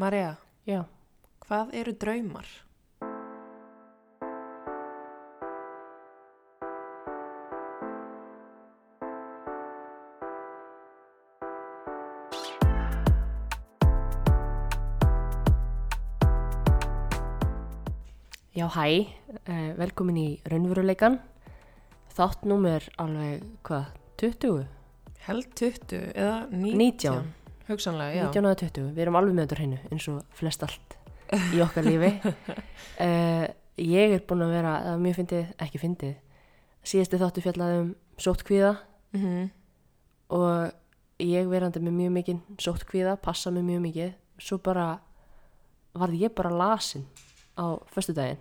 Marja, Já, hvað eru draumar? já hæ, uh, velkomin í raunveruleikan. Þátt númer alveg, hvað, 20? Held 20 eða 19? 19. Hugsanlega, já. 19 eða 20, við erum alveg með þetta hreinu eins og flest allt í okkar lífi. Uh, ég er búin að vera, er mjög fyndið, ekki fyndið, síðasti þáttu fjallaði um sóttkvíða Mm og ég verandi með mjög mikinn sóttkvíða, passa mig mjög mikið, svo bara varð ég bara lasin á föstudaginn.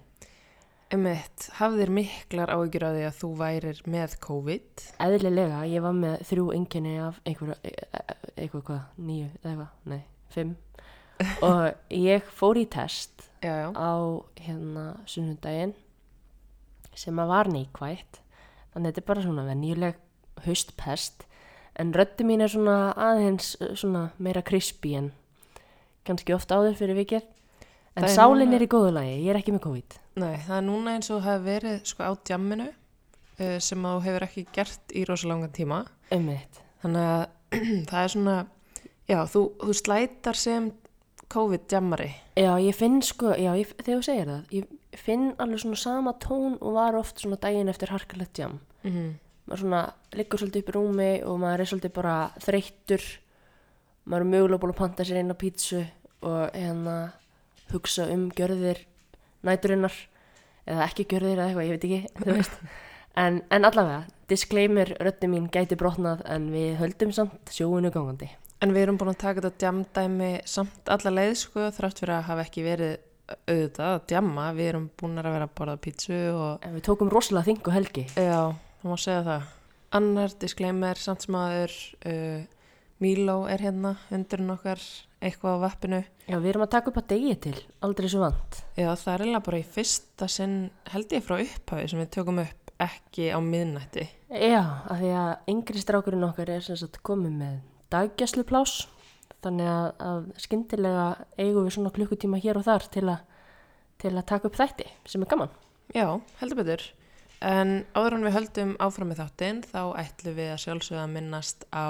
Emmett, hafðir miklar áhyggjur af því að þú værir með COVID? Eðlilega, ég var með þrjú enginni af einhverju, e- e- eitthvað hvað, nýju eða eitthvað, nei, fimm og ég fór í test Já, já. á hérna sunnundaginn sem að var neikvætt þannig að þetta er bara svona venjuleg haustpest en röddi mín er svona aðeins svona meira krispi en kannski oft áður fyrir vikið en er sálinn núna- er í góðu lagi, ég er ekki með COVID Nei, það er núna eins og hefur verið sko á djamminu uh, sem þú hefur ekki gert í rosa langan tíma. ummitt, Þannig að það er svona, já, þú, þú slætar sem COVID-djammari. já ég finn sko já, ég, þegar þú segir það, ég finn alveg svona sama tón og var oft svona daginn eftir harkalegt jam Mm -hmm. maður svona liggur svolítið upp í rúmi og maður er svolítið bara þreyttur maður er mögulega búin að panta sér eina pítsu og hérna hugsa um gjörðir næturinnar eða ekki gjörðir eða eitthvað, ég veit ekki þú veist. en, en allavega, disclaimer röddi mín gæti brotnað en við höldum samt sjóinu gangandi En við erum búin að taka þetta djamdæmi samt alla leið, sko, þrátt fyrir að hafa ekki verið auðvitað að djamma. Við erum búin að vera að borða pítsu og, en við tókum rosalega þing og helgi já, það má segja það. Annar disclaimer, samt sem aður, uh, Míló er hérna, undurinn okkar, eitthvað á vappinu. já, við erum að taka upp að degi til, aldrei svo vant Já, það er eiginlega bara í fyrsta sinn, held ég frá upphafi sem við tökum upp ekki á miðnætti. Já, af því að yngri strákurinn okkar er sem sagt komið með daggæsluplás þannig að, að skyndilega eigum við svona klukkutíma hér og þar til, a, til að taka upp þætti sem er gaman. Já, heldur betur. En áður en við höldum áfram með þáttinn, þá ætlum við að sjálfsögða að minnast á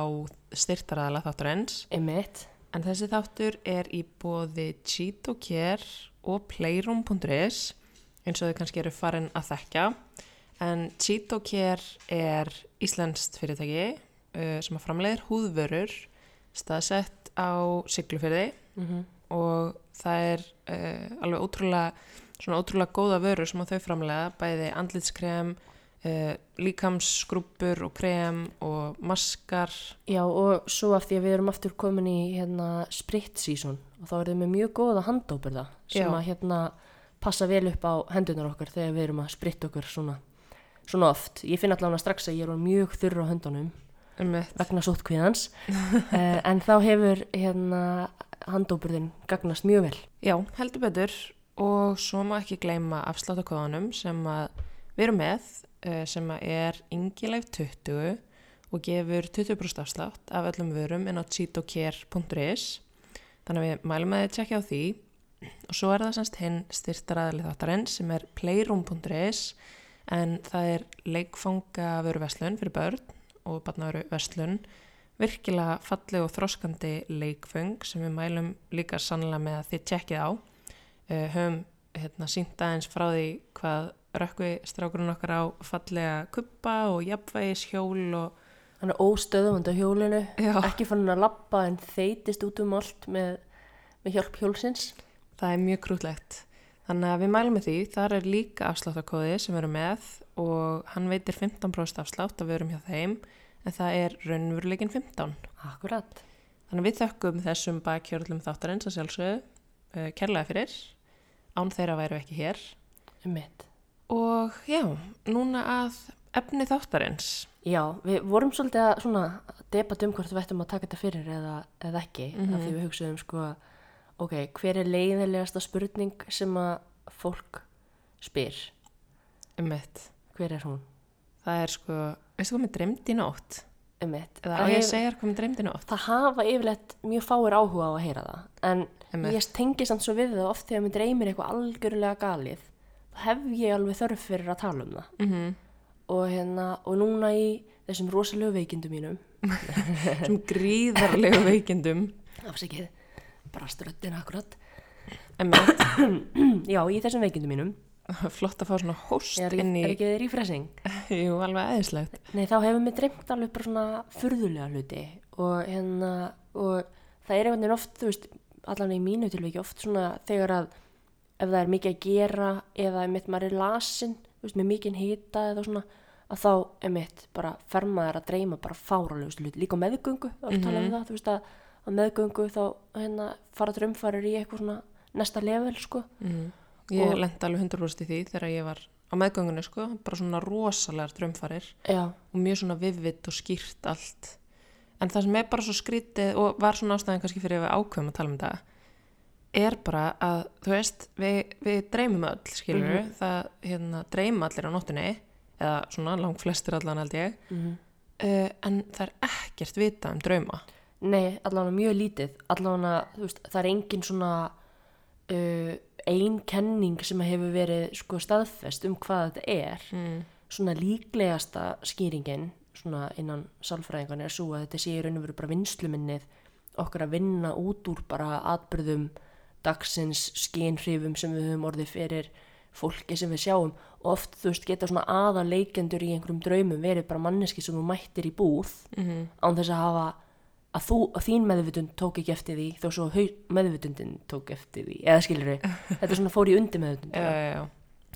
styrtaræðala þátturins. Einmitt. En þessi þáttur er í bóði Cheeto Care og Playroom.is eins og þau kannski eru farin að þekka. En Cheeto Care er íslenskt fyrirtæki uh, sem að framleiðir húðvörur staðsett á Siglufyrði Mm og það er uh, alveg ótrúlega, ótrúlega góða vörur sem þau framlega, bæði andlitskrem, uh, líkamsskruppur og krem og maskar. Já, og svo af því að við erum aftur komin í hérna sprit season og þá er þau með mjög góða handóperða sem Já. að hérna passa vel upp á hendunar okkar þegar við erum að spritta okkur svona, svona oft. Ég finn allavega strax að ég er mjög þurr á höndunum Einmitt. vegna sótkvíðans uh, en þá hefur hérna handóburðin gagnast mjög vel Já, heldur betur og svo má ekki gleyma afsláttakóðanum sem að við erum með sem að er yngileif 20 og gefur 20% afslátt af öllum vörum inn á cheatocare.is þannig að við mælum að þið tjekkja á því. Og svo er það semst hinn styrtaræðli þáttarinn sem er playroom.is en það er leikfanga vöruverslun fyrir börn og barnavöru verslun virkilega falleg og þroskandi leikföng sem við mælum líka sannlega með að þið tjekkið á. Uh, höfum hérna, sínt aðeins frá því hvað rökkvi strákurinn okkar á fallega kuppa og jafnvægis hjól og hann er óstöðumandi á hjólinu Já. ekki fann að lappa en þeitist út um allt með, með hjálp hjólsins það er mjög krútlegt. Þannig að við mælum með því, þar er líka afsláttakóði sem við erum með og hann veitir 15% afslátt að við erum hjá þeim en það er raunveruleikin 15. Akkurat Þannig að við þökkum þessum bakkjörlum þáttarins að sjálfsögðu uh, kærlega fyrir, án þeirra væru ekki hér um mitt og já, núna að efni þáttarins. Já, við vorum svolítið að svona debat um hvort við ættum að taka þetta fyrir eða, eða ekki Mhm. af því við hugsaðum sko ok, hver er leiðilegasta spurning sem að fólk spyr Um mitt. hver er hún? Það er sko, veistu hvað mér dreymdi í nótt? einmitt. Eða á ég hef- segja þér hvað mér dreymdi nótt? það hafa yfirleitt mjög fáir áhuga á að heyra það en Einmitt. ég tengi samt svo við það oft þegar mér dreymir eitthvað algjörlega galið hef ég alveg þörf fyrir að tala um það. Mm og, hérna, og núna í þessum rosalegu veikindum mínum Sem gríðarlegu veikindum. afsakið, bara ströttin akkurat. Já, í þessum veikindum mínum. Flott að fá svona hóst er, inn í, er ekki þeir í fressing jú, alveg eðislegt. Nei, þá hefur mér dreymt alveg bara svona furðulega hluti. Og hérna, og það er einhvern veginn oft, þú veist, allan í mínu tilviki oft svona þegar að ef það er mikið að gera eða einmitt maður er lasin, veist, með mikið hita eða svona, að þá einmitt bara fer maður að dreyma bara fáralegust hluti, líka meðgöngu, mm -hmm. það, þú veist að á meðgöngu þá hérna fara drömmfarir í eitthvað svona næsta level, sko. Mm. Ég Og- og... lendi alveg 100% í því þegar ég var á meðgöngunni, sko, bara svona rosalegar drömmfarir Já, og mjög svona vivitt og skýrt allt. En það sem er bara svo skrítið og var svona ástæðan kannski fyrir að við ákveðum að tala um þetta, er bara að, þú veist, við, við dreymum öll, skilur það hérna, dreyma allir á nóttunni, eða svona langt flestir allan held ég, mm uh, en það er ekkert vita um drauma. Nei, allavega mjög lítið, veist, það er engin svona uh, ein kenning sem hefur verið sko staðfest um hvað þetta er. Mm. Svona líklegasta skýringin, svona innan sálfræðingan er svo að þetta sé í raun og veru bara vinsluminnið okkar að vinna út úr bara atbyrðum dagsins skínhrifum sem við höfum orðið fyrir fólki sem við sjáum. Og oft þú veist geta svona aðaleikendur í einhverjum draumum verið bara manneski sem þú mættir í búð Mm án þess að hafa að, þú, að þín meðvitund tók ekki eftir því þó svo hau, meðvitundin tók eftir því. Eða skilur við, þetta svona fór í undir já.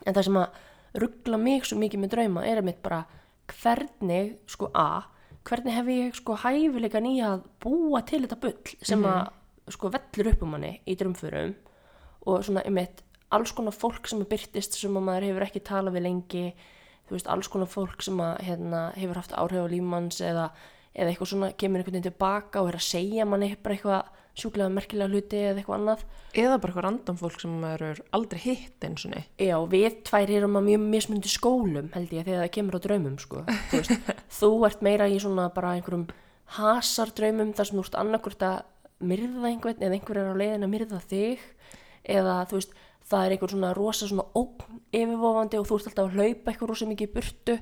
en það sem að ruggla mig svo mikið með drauma er að mitt bara hvernig sko a, hvernig hef ég sko hæfilegan í að búa til þetta bull sem að sko vellur upp um manni í drömförum og svona einmitt alls konar fólk sem að byrtist sem að maður hefur ekki talað við lengi þú veist, alls konar fólk sem að hérna, hefur haft áhrif á lífmanns eða, eða eitthvað svona kemur einhvern veginn tilbaka og er að segja manni eitthvað sjúklega merkilega hluti eða eitthvað annað Eða bara eitthvað random fólk sem maður er aldrei hitt eins og nei. Já, við tvær erum að mjög mismundi skólum held ég þegar það kemur á draumum sko. þú, veist, þú ert meira í svona bara einhverjum hasardraumum þar sem þú ert annarkvort að myrða einhvern eða einhver er á leiðin að myrða þig eða þú veist það er einhver svona rosa svona ógn yfirvofandi og þú ert alltaf að hlaupa eitthvað rosa mikið í burtu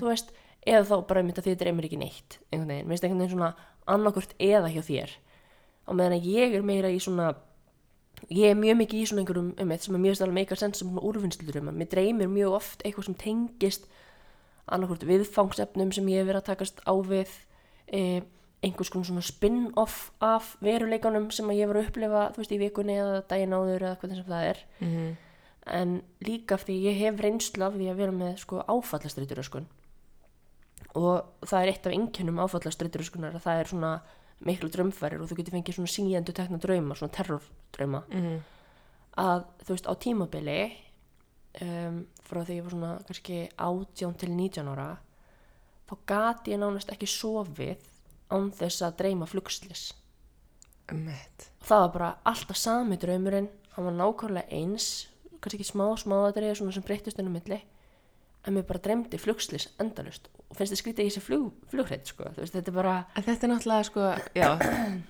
þú veist, eða þá bara að þið dreymir ekki neitt einhvern veginn, veist einhvern veginn svona annarkvort eða hjá þér. Á meðan að ég er meira í svona ég er mjög mikið í svona einhverjum um sem er mjög stæðlega meika sens sem svona úrvinnslurum mér dreymir mjög oft eitthvað sem tengist annarkvort viðfangsefnum sem ég hef verið að takast á við e, einhvers konar svona spin-off af veruleikanum sem að ég var að upplifa þú veist í vikunni eða daginn áður eða hvernig sem það er. Mm en líka því ég hef reynslu af því að vera með sko áfallaströyturöskun og það er eitt af einkennum áfallaströyturöskunar að það er svona miklu drömfærir og þú getur fengið svona síendu tekna drauma, svona terrordrauma. -hmm. að þú veist á tímabili um, frá því ég var svona kannski 18 til 19 ára þá gati ég nánast ekki sofið án þess að dreyma flugslis Mett. og það var bara alltaf sami draumurinn hann var nákvæmlega eins kannski ekki smá smáðadrið svona sem breyttist ennum milli en mér bara dreymdi flugslis endalust og finnst þið skrítið í þessi flug, flughreit sko. Þú veist, þetta er bara En þetta er náttúrulega, sko, já,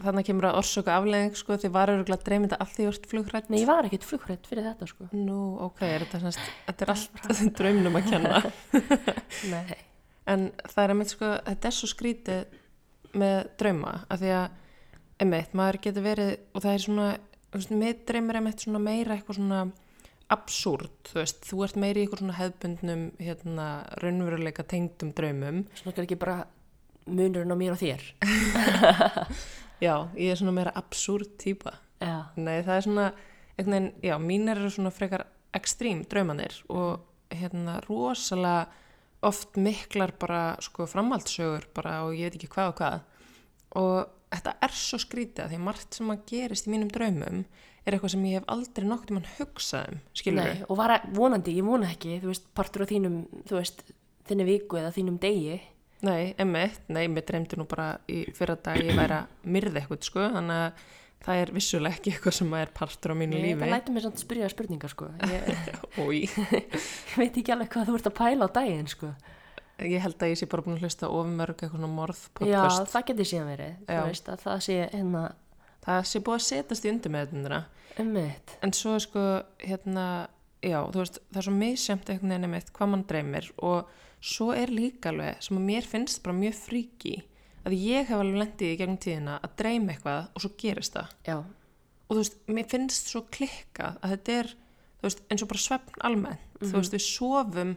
þannig kemur að orsöku afleðing, sko, því var öruglega dreymið að því vart flugrætt. Nei, ég var ekkert flughreit fyrir þetta sko. Nú, ok, er þetta, semst, þetta er allt draumnum að kenna. Nei. En það er einmitt, sko, þetta er svo skrítið með drauma, af því að, einmitt, maður getur verið, og það er svona, með dreymir einmitt svona meira eitthvað svona absúrt, þú veist, þú ert meiri í eitthvað svona hefbundnum, hérna, raunveruleika tengdum draumum. Svona ekki bara munurinn á mér og þér. Já, ég er svona meira absúrt típa. Já. Nei, það er svona, einhvern veginn, já, mín eru svona frekar ekstrím draumanir og hérna rosalega oft miklar bara sko framhaldssögur bara og ég veit ekki hvað og hvað. Og þetta er svo skrítið að því margt sem að gerist í mínum draumum er eitthvað sem ég hef aldrei nokkuð mann hugsað um, skilur Nei, og var vonandi, ég vona ekki, þú veist, partur á þínum, þú veist, þinni viku eða þínum degi. Nei, emmitt, nei, mér dreymdi nú bara í fyrra dag ég væri að myrða eitthvað, sko, þannig að það er vissulega ekki eitthvað sem er partur á mínu Ég, það lífi. lætur mér samt spyrja spurningar, sko. Ég, ég veit ekki alveg hvað þú ert að pæla á daginn, sko. ég held að ég sé bara búin að hlusta ofumörg eitthvað svona morð Já, það getur síðan verið, þú veist, að það sé hérna Það sé búið að setast í undir með þetta. ummitt. En svo sko, hérna, já, þú veist, það er svo misjönd einhvern veginn einmitt hvað mann dreymir og svo er líka alveg sem að mér finnst bara mjög fríki að ég hef alveg lendið í gegnum tíðina að dreyma eitthvað og svo gerist það. Já, Og þú veist, mér finnst svo klikkað að þetta er, þú veist, eins og bara svefn almennt. Þú veist, við sofum,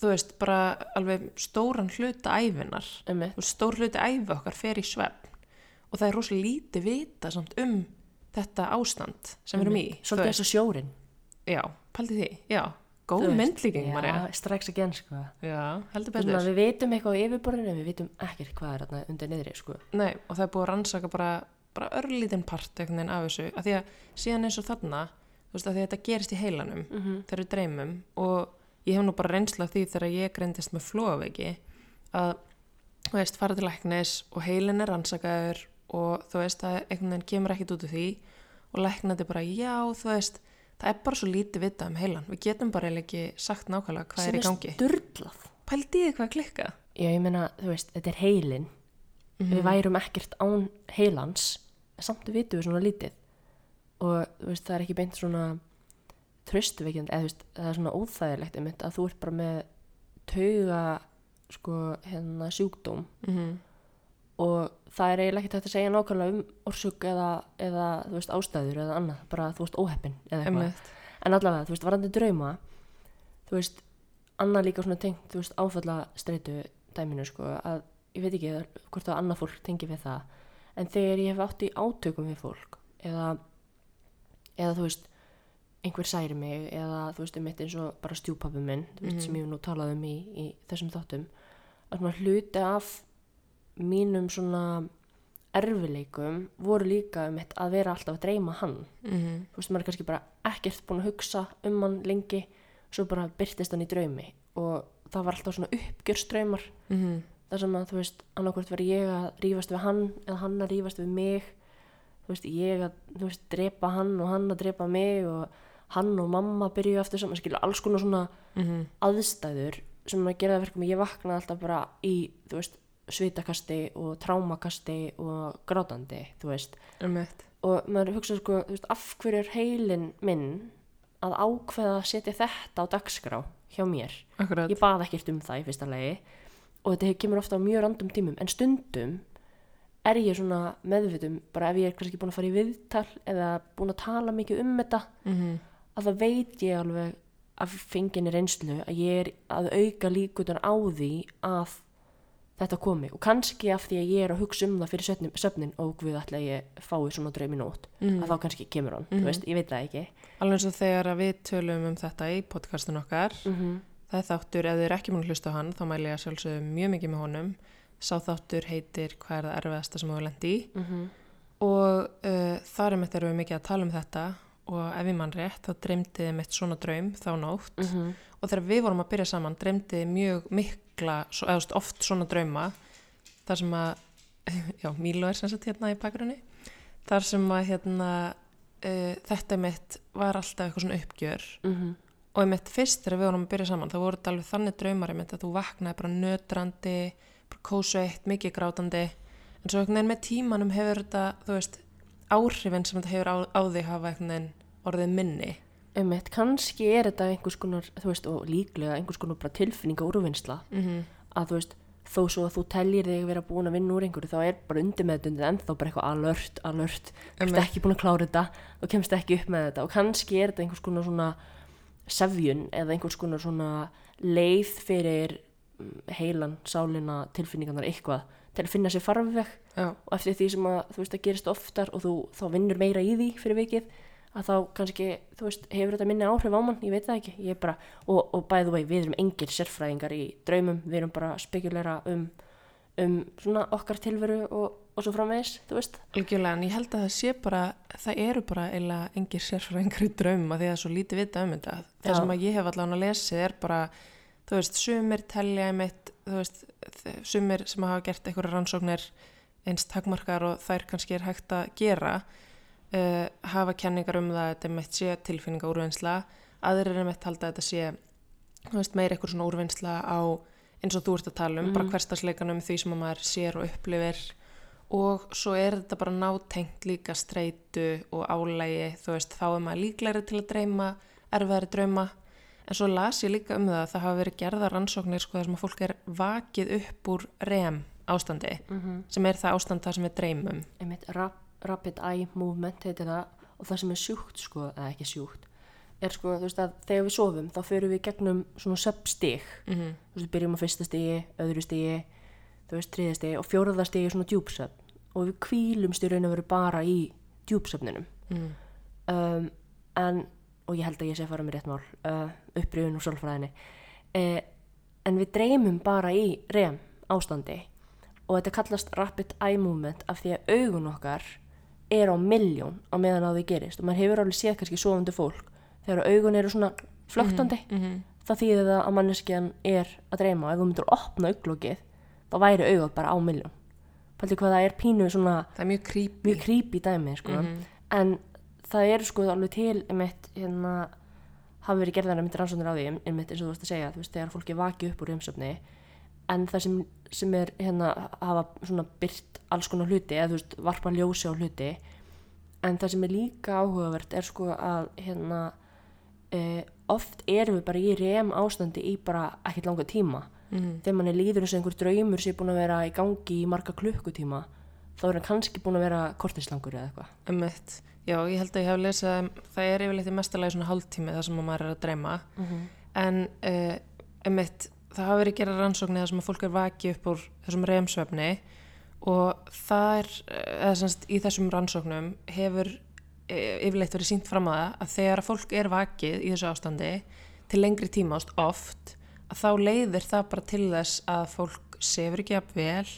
þú veist, bara alveg stóran hluta æfinar. veist, stór hluti æfi okkar fer í svefn og það er rosalega lítið vita samt um þetta ástand sem við erum í. Svolítið eins og sjórin. Já, pældi því, já, góð myndlíking, strax again, sko. Við vitum eitthvað á yfirborðinu við vitum ekkert hvað er þarna undir niðri, sko. Nei, og það er búið að rannsaka bara, bara örlítinn part af þessu, af því að síðan eins og þarna, þú veist, af því að þetta gerist í heilanum Mm þegar við dreymum og ég hef nú bara reynsla því þegar ég greindist með flóaveiki að, þú veist, fara til læknis og heilin er rannsakaður og þú veist, það einhvern veginn kemur ekkit út úr því og læknandi bara, já, þú veist, það er bara svo lítið vitað um heilan. Við getum bara ekki sagt nákvæmlega hvað er í gangi. sturlað. Pældi í því hvað er klikkað? Já, ég meina, þú veist, þetta er heilin. Við værum ekkert án heilans, samt vitum við svona lítið. Og þú veist, það er ekki beint svona tröstveikjandi, eða þú veist, það er svona óþægilegt einmitt að þú ert bara með tauga, sko, hérna, sjúkdóm Mm -hmm. Og það er eiginlega ekkert hægt að segja nákvæmlega um orsök eða, eða, þú veist, ástæður eða annað, bara, þú veist, óheppin eða eitthvað. En allavega, þú veist, varandi drauma, þú veist, annað líka svona tengt, þú veist, áfalla streitu dæminu, sko, að ég veit ekki hvort að annað fólk tengi við það, en þegar ég hef átt í átökum við fólk, eða, eða þú veist, einhver særi mig, eða þú veist, um eitt eins og bara stjúpappi minn, þú veist, sem ég hef nú talað um í, í þessum þáttum, að hluti af mínum svona erfileikum voru líka um eitt að vera alltaf að dreyma hann. Mm þú veist, maður er kannski bara ekkert búin að hugsa um hann lengi, svo bara byrtist hann í draumi og það var alltaf svona uppgjörströymar, -hmm. þar sem að þú veist, annarkvort verið ég að rífast við hann eða hann að rífast við mig. Þú veist, ég að, þú veist, drepa hann og hann að drepa mig og hann og mamma byrjuðu aftur saman, skilur alls konar svona Mm aðstæður sem að gera það verkum að ég vaknaði alltaf bara í, þú veist, svitakasti og trámakasti og grátandi, þú veist -hmm. og maður hugsa sko, þú veist, af hverju er heilin minn að ákveða að setja þetta á dagskrá hjá mér Akkurat. ég bað ekkert um það í fyrsta lagi og þetta kemur ofta á mjög randum tímum en stundum er ég svona meðvitum bara ef ég er kannski búin að fara í viðtal eða búin að tala mikið um þetta Mm að það veit ég alveg af fenginni reynslu að ég er að auka líkunar á því að þetta komi og kannski af því að ég er að hugsa um það fyrir söfnin, söfnin og við ætla ég fái svona draumi nótt Mhm. að þá kannski kemur hann, þú veist, ég veit það ekki Alveg eins og þegar við tölum um þetta í podcastun okkar, mm -hmm. það þáttur, ef þið er ekki múin hlusta á hann, þá mæli ég að sjálfsögum mjög mikið með honum. Sá þáttur heitir Hvað er það erfiðasta sem þú lendi í? Mhm. Og uh, þar er mitt erum við mikið að tala um þetta og ef ég mann rétt, þá dreymdiði mitt svona draum þá nótt. Mhm. Og þegar við vorum að byrja saman, dreymdiði mjög mikla, eða oft svona drauma, þar sem að, já, Mílo er sem sagt hérna í bakgrunni, þar sem að hérna, uh, þetta mitt var alltaf eitthvað svona uppgjör Mhm. og einmitt fyrst þegar við vorum að byrja saman þá voru þetta alveg þannig draumar einmitt að þú vaknaði bara nötrandi, bara kósveitt, mikið grátandi en svo einhvern veginn með tímanum hefur þetta, þú veist, áhrifin sem þetta hefur á, á því hafa einhvern veginn orðið minni. Einmitt, kannski er þetta einhvers konar, veist, og líklega einhvers konar bara tilfinninga úrvinnsla. Mm -hmm. að þú veist, þó svo að þú teljir þig vera búin að vinna úr einhverju, þá er bara undir með þetta ennþá bara eitthvað alert, alert. Þú ert Einmitt. ekki búin að klára þetta og kemst ekki upp með þetta. Og kannski er þetta einhvers konar svona sefjun eða einhvers konar svona leið fyrir mm, heilan, sálina, tilfinningarnar eitthvað til að finna sér farveg. Já, og eftir því sem að þú veist að gerist oftar og þú þá vinnur meira í því fyrir vikið að þá kannski, þú veist, hefur þetta minni áhrif á mann, ég veit það ekki, ég er bara og, og by the way, við erum engir sérfræðingar í draumum, við erum bara að spekulera um, um svona okkar tilveru og, og svo framvegis, þú veist algjörlega, en ég held að það sé bara, það eru bara eiginlega engir sérfræðingar í drauma því að það er svo lítið vita um þetta. Það Já. sem að ég hef allan að lesið er bara, þú veist, sumir telja einmitt, þú veist, sumir sem hafa gert einhverja rannsóknir eins takmarkar og þær kannski er hægt að gera, uh, hafa kenningar um það að þetta einmitt sé tilfinninga úrvinnsla, aðrir er einmitt halda að þetta sé, veist, meira eitthvað svona úrvinnsla á eins og þú ert að tala um, bara hverstasleikanum því sem að maður sér og upplifir. Og svo er þetta bara nátengt líka streitu og álægi þú veist, þá er maður líklegri til að dreyma erfiðari drauma. En svo las ég líka um það að það hafa verið gerða rannsóknir sko þar sem að fólk er vakið upp úr rem ástandi Mhm. sem er það ástand þar sem við dreymum. Einmitt rapid eye movement heitir það og það sem er sjúkt sko, eða ekki sjúkt er sko, þú veist að þegar við sofum þá förum við gegnum svona söpstig mm -hmm. þú veist, við byrjum á fyrsta stigi, öðru stigi þú veist, þriðja stigi og fjóraða stigi er svona djúpsöfn. Og við kvílumst í raun og veru bara í djúpsöfninum. Mm. um, en, og ég held að ég sé að fara með rétt mál uh, upprýðun og sálfræðinni. Uh, en við dreymum bara í rem ástandi. Og þetta kallast rapid eye movement af því að augun okkar er á milljón á meðan á því gerist og maður hefur alveg séð kannski sofandi fólk þegar augun eru svona flöktandi. Mm það þýðir það að manneskjan er að dreyma og ef þú myndir að opna auglokið þá væri augað bara á milljón. Pældi hvað það er pínu svona það er mjög creepy. mjög creepy dæmi sko. en það eru sko alveg til einmitt, hérna, hafi verið gerðan einmitt rannsóknir á því einmitt eins og þú varst að segja veist, þegar fólki vaki upp úr umsöfni en það sem, sem er hérna, hafa svona byrt alls konar hluti eða þú veist, varpa ljósi á hluti. En það sem er líka áhugavert er sko að hérna e, oft erum við bara í rem ástandi í bara ekkert langa tíma. Mm. þegar manni líður eins og einhver draumur sé búin að vera í gangi í marga klukkutíma þá er hann kannski búin að vera kortislangur eða eitthvað. Einmitt. Já, ég held að ég hef lesið að það er yfirleitt í mestalagi svona hálftími þar sem að maður er að dreyma. En uh, einmitt, það hafa verið gera rannsóknir þar sem að fólk er vakið upp úr þessum reymsvefni og það er, eða semst í þessum rannsóknum hefur eh, yfirleitt verið sínt fram á það að þegar að fólk er vakið í þessu ástandi til lengri tíma ást oft að þá leiðir það bara til þess að fólk sefur ekki að vel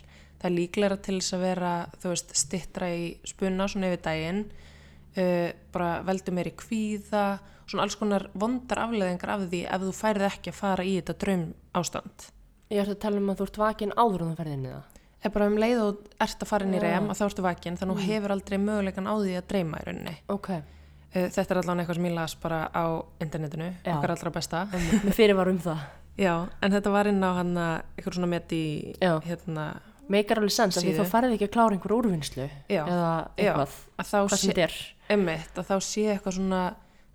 það er líklega til þess að vera þú veist, stittra í spunna svona yfir daginn uh, bara veldur meiri kvíða svona alls konar vondar afleðingar af því ef þú færið ekki að fara í þetta draum ástand Ég ætla að tala um að þú ert vakin áður en þú ferði inn í það. er bara um leið og ert að fara inn í Já. rem að þá ertu vakin þannig að þú hefur aldrei möguleikan á því að dreyma í rauninni Ok. uh, þetta er allavega eitthvað sem ég las bara á internetinu, Já. okkar allra besta Mér fyrir var um það. já, en þetta var inn á hann eitthvað svona met í Já. hérna, Meikar alveg sens af því þá farið ekki að klára einhver úrvinnslu Já. eða Já. eitthvað, að þá sé, emmitt, að þá sé eitthvað svona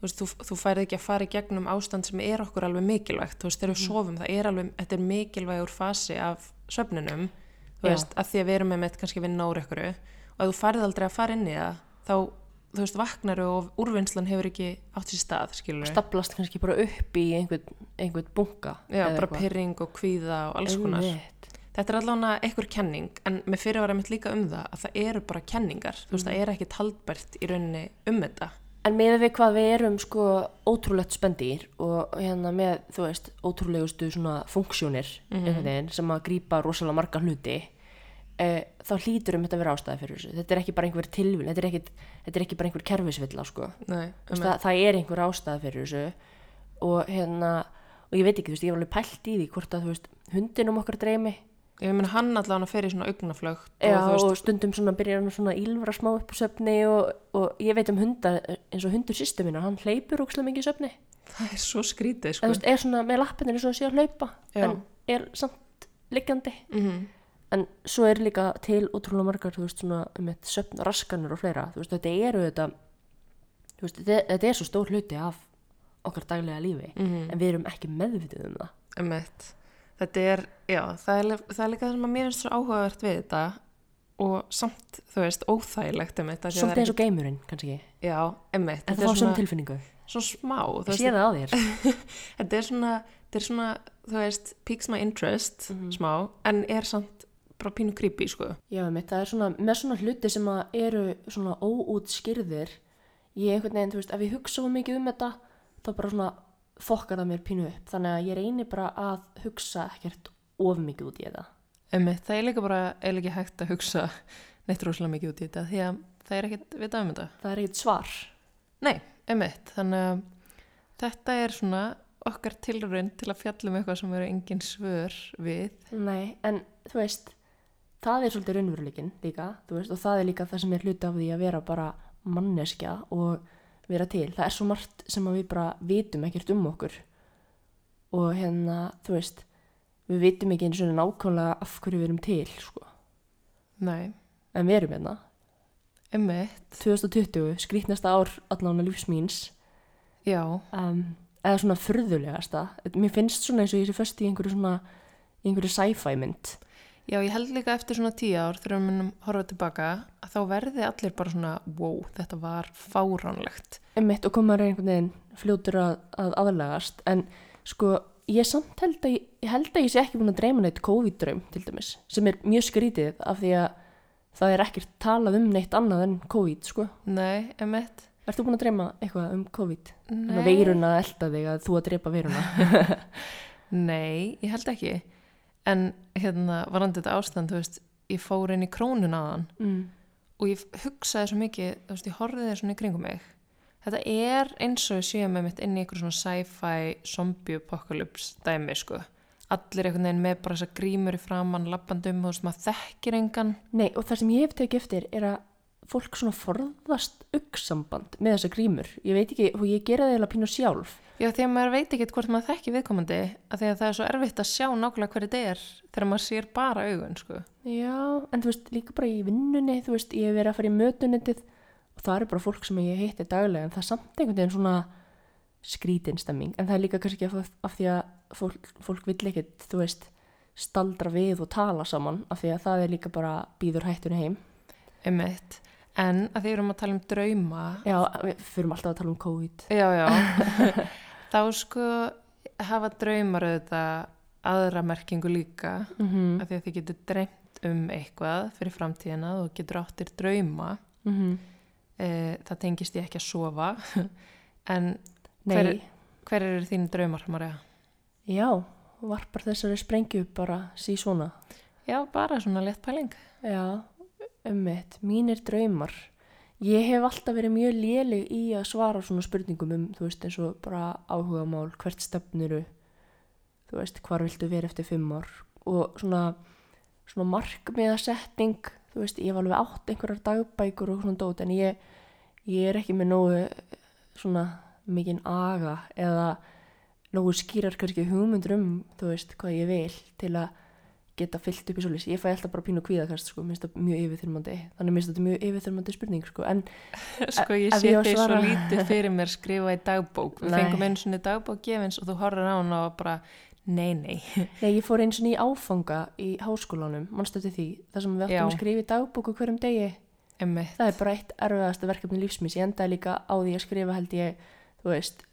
þú, þú, þú færið ekki að fara í gegnum ástand sem er okkur alveg mikilvægt. Þú veist, þegar við sofum, það er alveg, þetta er mikilvægur fasi af söfnunum þú Já. veist, að því að við erum með mitt kannski vinna úr ykkur og að þú færið aldrei að fara inn í það þá, þú veist, vaknar og úrvinnslan hefur ekki átt sér stað, skilur Staplast kannski bara upp í einhvern, einhvern bunga. Já, bara pyrring og kvíða og alls konar. Þetta er allavega einhver kenning en með fyrirvara mitt líka um það að það eru bara kenningar, þú veist, það er ekki taldbært í rauninni um þetta En með við hvað við erum sko ótrúlegt spendýr og hérna með, þú veist, ótrúlegustu svona funksjónir mm sem að grípa rosalega marga hluti e, þá hlýtur um þetta að vera ástæði fyrir þessu. Þetta er ekki bara einhver tilvíl, þetta er ekki, þetta er ekki bara einhver kerfisvilla sko. Nei, veist, það, það er einhver ástæði fyrir þessu og hérna, og ég veit ekki, þú veist, ég hef alveg pælt í því hvort að, þú veist, hundinum okkar dreymi Ég meina hann allavega í svona augnaflögt Já, og og veist, stundum svona byrjar hann svona ílvara smá upp á söfni og, og ég veit um hundar eins og hundur sýstu minna, hann hleypur ókslega mikið í söfni það er svo skrítið sko. veist, er svona með lappinir eins og hann sé að hlaupa Já. en er samt liggjandi mm en svo er líka til ótrúlega margar þú veist svona um eitt söfn raskanur og fleira þú veist þetta eru þetta þú veist þetta, er svo stór hluti af okkar daglega lífi Mhm. en við erum ekki meðvitið um það. Þetta er, já, það er, það er líka það sem að mér finnst svo áhugavert við þetta og samt, þú veist, óþægilegt emmett. svolítið eins og geimurinn kannski Já, emmett. en það fá er svona, tilfinningu svona smá, ég sé það á þér þetta er svona, þetta er svona, þú veist, piques my interest, Mhm. smá, en er samt bara pínu creepy, sko. Já, mitt, það er svona, með svona hluti sem að eru svona óútskýrðir ég einhvern veginn, þú veist, ef ég hugsa of mikið um þetta, þá bara svona fokkar það mér pínu upp, þannig að ég reyni bara að hugsa ekkert of mikið út í þetta. Emmett, það er líka bara, er ekki hægt að hugsa neitt rosalega mikið út í þetta, því að það er ekkert vitað um þetta. Það er ekkert svar. Nei, emitt, þannig að þetta er svona okkar tilraun til að fjalla um eitthvað sem eru engin svör við. Nei, en þú veist, það er svolítið raunveruleikin líka, veist, og það er líka það sem er hluti af því að vera bara manneskja og vera til. Það er svo margt sem við bara vitum ekkert um okkur. Og hérna, þú veist, við vitum ekki eins og nákvæmlega af hverju við erum til sko. Nei, en við erum hérna. Emmitt, 2020, skrítnasta ár allan að lífsmýns já, um, eða svona furðulegasta. Mér finnst svona eins og ég sé föst í einhverju svona einhverju sci-fi mynd já, ég held líka eftir svona tíu ár þegar við munum horfa tilbaka að þá verði allir bara svona, wow, þetta var fáránlegt. einmitt og koma einhvern veginn fljótur að, að aðlagast en sko ég samt held að ég, ég held að ég sé ekki búin að dreyma neitt COVID-draum til dæmis sem er mjög skrítið af því að það er ekkert talað um neitt annað en COVID sko. Nei, emmitt. Ertu búin að dreyma eitthvað um COVID? Nei. Veiruna að elda þig að þú að drepa veiruna? Nei, ég held ekki. En hérna, varandi þetta ástand, þú veist, ég fór inn í krónun aðan mm. og ég hugsaði svo mikið, þú veist, ég horfiði svona í kringum mig. Þetta er eins og ég séu með mitt inn í einhver svona sci-fi zombie apocalypse dæmi, sko. Allir einhvern veginn með bara þessa grímur í framann, lappandum, þú veist, maður þekkir engan. Nei, og það sem ég hef tekið eftir er að fólk svona forðast augnsamband með þessa grímur. Ég veit ekki, og ég gera það eiginlega pínu sjálf. Já, því að maður veit ekki hvort maður þekki viðkomandi, að því að það er svo erfitt að sjá nákvæmlega hverju þetta er þegar maður sér bara augun, sko. Já, en þú veist, líka bara í vinnunni, þú veist, ég hef verið að fara í mötunetið og það eru bara fólk sem ég hitti daglega, en það er samt einhvern veginn svona skrítinstemming, en það er líka kannski af, af því að fólk, fólk vill ekkit, þú veist, staldra við og tala saman, af því að það er líka bara býður hættunni heim. Einmitt. En að því erum að tala um drauma, Já, við fyrum alltaf að tala um COVID. já, já, þá sko hafa draumar auðvitað aðra merkingu líka, Mm -hmm. að því að þið getur dreymt um eitthvað fyrir framtíðina og getur áttir drauma, e, það tengist ég ekki að sofa, en Hver- hver eru þín draumar, Marja? já, varpar þessari sprengju bara sí svona. Já, bara svona létt pæling. Já, ummitt, mínir draumar. Ég hef alltaf verið mjög léleg í að svara svona spurningum um, þú veist, eins og bara áhugamál, hvert stefnuru, þú veist, hvar viltu vera eftir fimm ár og svona, svona markmiðasetting, þú veist, ég hef alveg átt einhverjar dagbækur og svona dót en ég, ég er ekki með nógu svona mikinn aga eða nógu skýrar kannski hugmyndur um, þú veist, hvað ég vil til að geta fyllt upp í svoleiðis. Ég fæ alltaf bara pínu kvíðakast, sko, minnst það mjög yfirþyrmandi. Þannig minnst þetta mjög yfirþyrmandi spurning, sko. En Sko ég sé þig svo svara- lítið fyrir mér skrifa í dagbók. Við Nei. fengum einu svona dagbók gefins og þú horfir á hana og bara, nei, nei. nei, ég fór eins og í áfanga í háskólanum, mannstu eftir því, þar sem við áttum Já. að skrifa í dagbóku hverjum degi. Emmitt. Það er bara eitt erfiðasta verkefni lífsmins. Ég endaði líka á því að skrifa held ég, þú veist,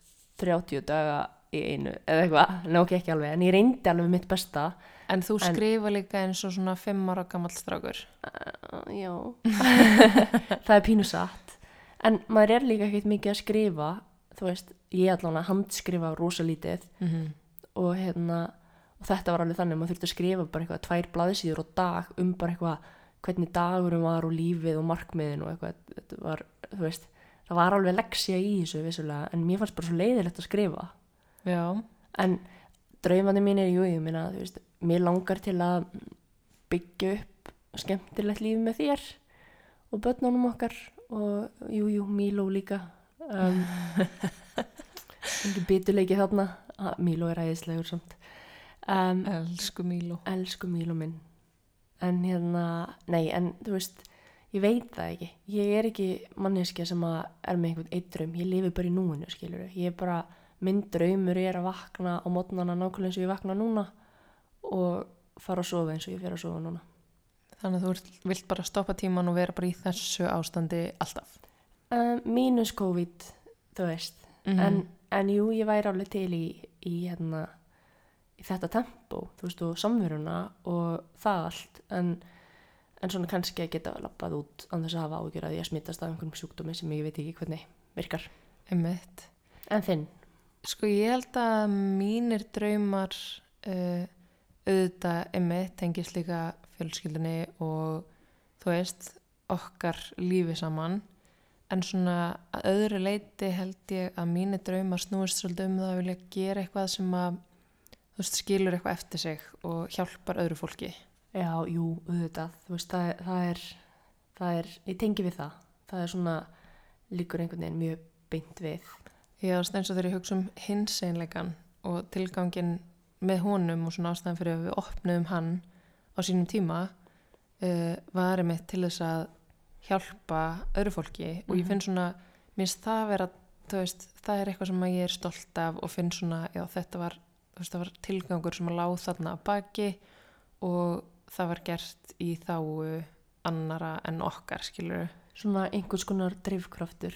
30 daga í einu, eða eitthvað, ná ekki ekki alveg, en ég reyndi alveg mitt besta. En þú En- skrifa líka eins og svona fimm ára gammal strákur. Uh, já, það er pínu satt. En maður er líka ekkert mikið að skrifa, þú veist, ég allan að handskrifa rosa lítið Mm -hmm. og hérna, og þetta var alveg þannig, maður þurfti að skrifa bara eitthvað tvær blaðsíður á dag um bara eitthvað hvernig dagurum var og lífið og markmiðin og eitthvað, þetta var, þú veist, það var alveg leksja í þessu vissulega, en mér fannst bara svo leiðilegt að skrifa. Já, En draumandi mín er, jú, ég minna, þú veist, mér langar til að byggja upp skemmtilegt líf með þér og börnunum okkar og jú, jú, Míló líka. Um, Engi bituleiki þarna. Ah, Míló er æðislegur samt. Um, elsku Míló. elsku Míló minn. En hérna, nei, en þú veist, ég veit það ekki. Ég er ekki manneskja sem að er með einhvern eitt draum. Ég lifi bara í núinu, skilur Ég er bara, minn draumur er að vakna á mótnana nákvæmlega eins og ég vakna núna og fara að sofa eins og ég fer að sofa núna. Þannig að þú vilt- vilt bara stoppa tíman og vera bara í þessu ástandi alltaf. Um, mínus COVID, þú veist. Mhm. en, en jú, ég væri alveg til í, í, hérna, í þetta tempo, þú veist, og samveruna og það allt, en, en svona kannski að geta lappað út án þess að hafa ágjör að ég smittast af einhverjum sjúkdómi sem ég veit ekki hvernig virkar. Emmitt. En þinn? Sko ég held að mínir draumar uh, auðvitað emmitt tengist líka fjölskyldunni og þú veist okkar lífi saman en svona að öðru leiti held ég að mínir draumar snúist svolítið um það að vilja gera eitthvað sem að þú veist skilur eitthvað eftir sig og hjálpar öðru fólki. Já, jú, auðvitað, þú veist, það, það er, það er, ég tengi við það, það er svona, líkur einhvern veginn mjög beint við. Já, eins og þegar ég hugsa um hins einleikan og tilgangin með honum og svona ástæðan fyrir að við opnuðum hann á sínum tíma uh, var einmitt til þess að hjálpa öðru fólki og ég Mhm. finn svona, minnst það vera veist, það er eitthvað sem ég er stolt af og finn svona, já þetta var veist, það var tilgangur sem að láð þarna að baki og það var gert í þáu annara en okkar, skilur svona einhvers konar drifkraftur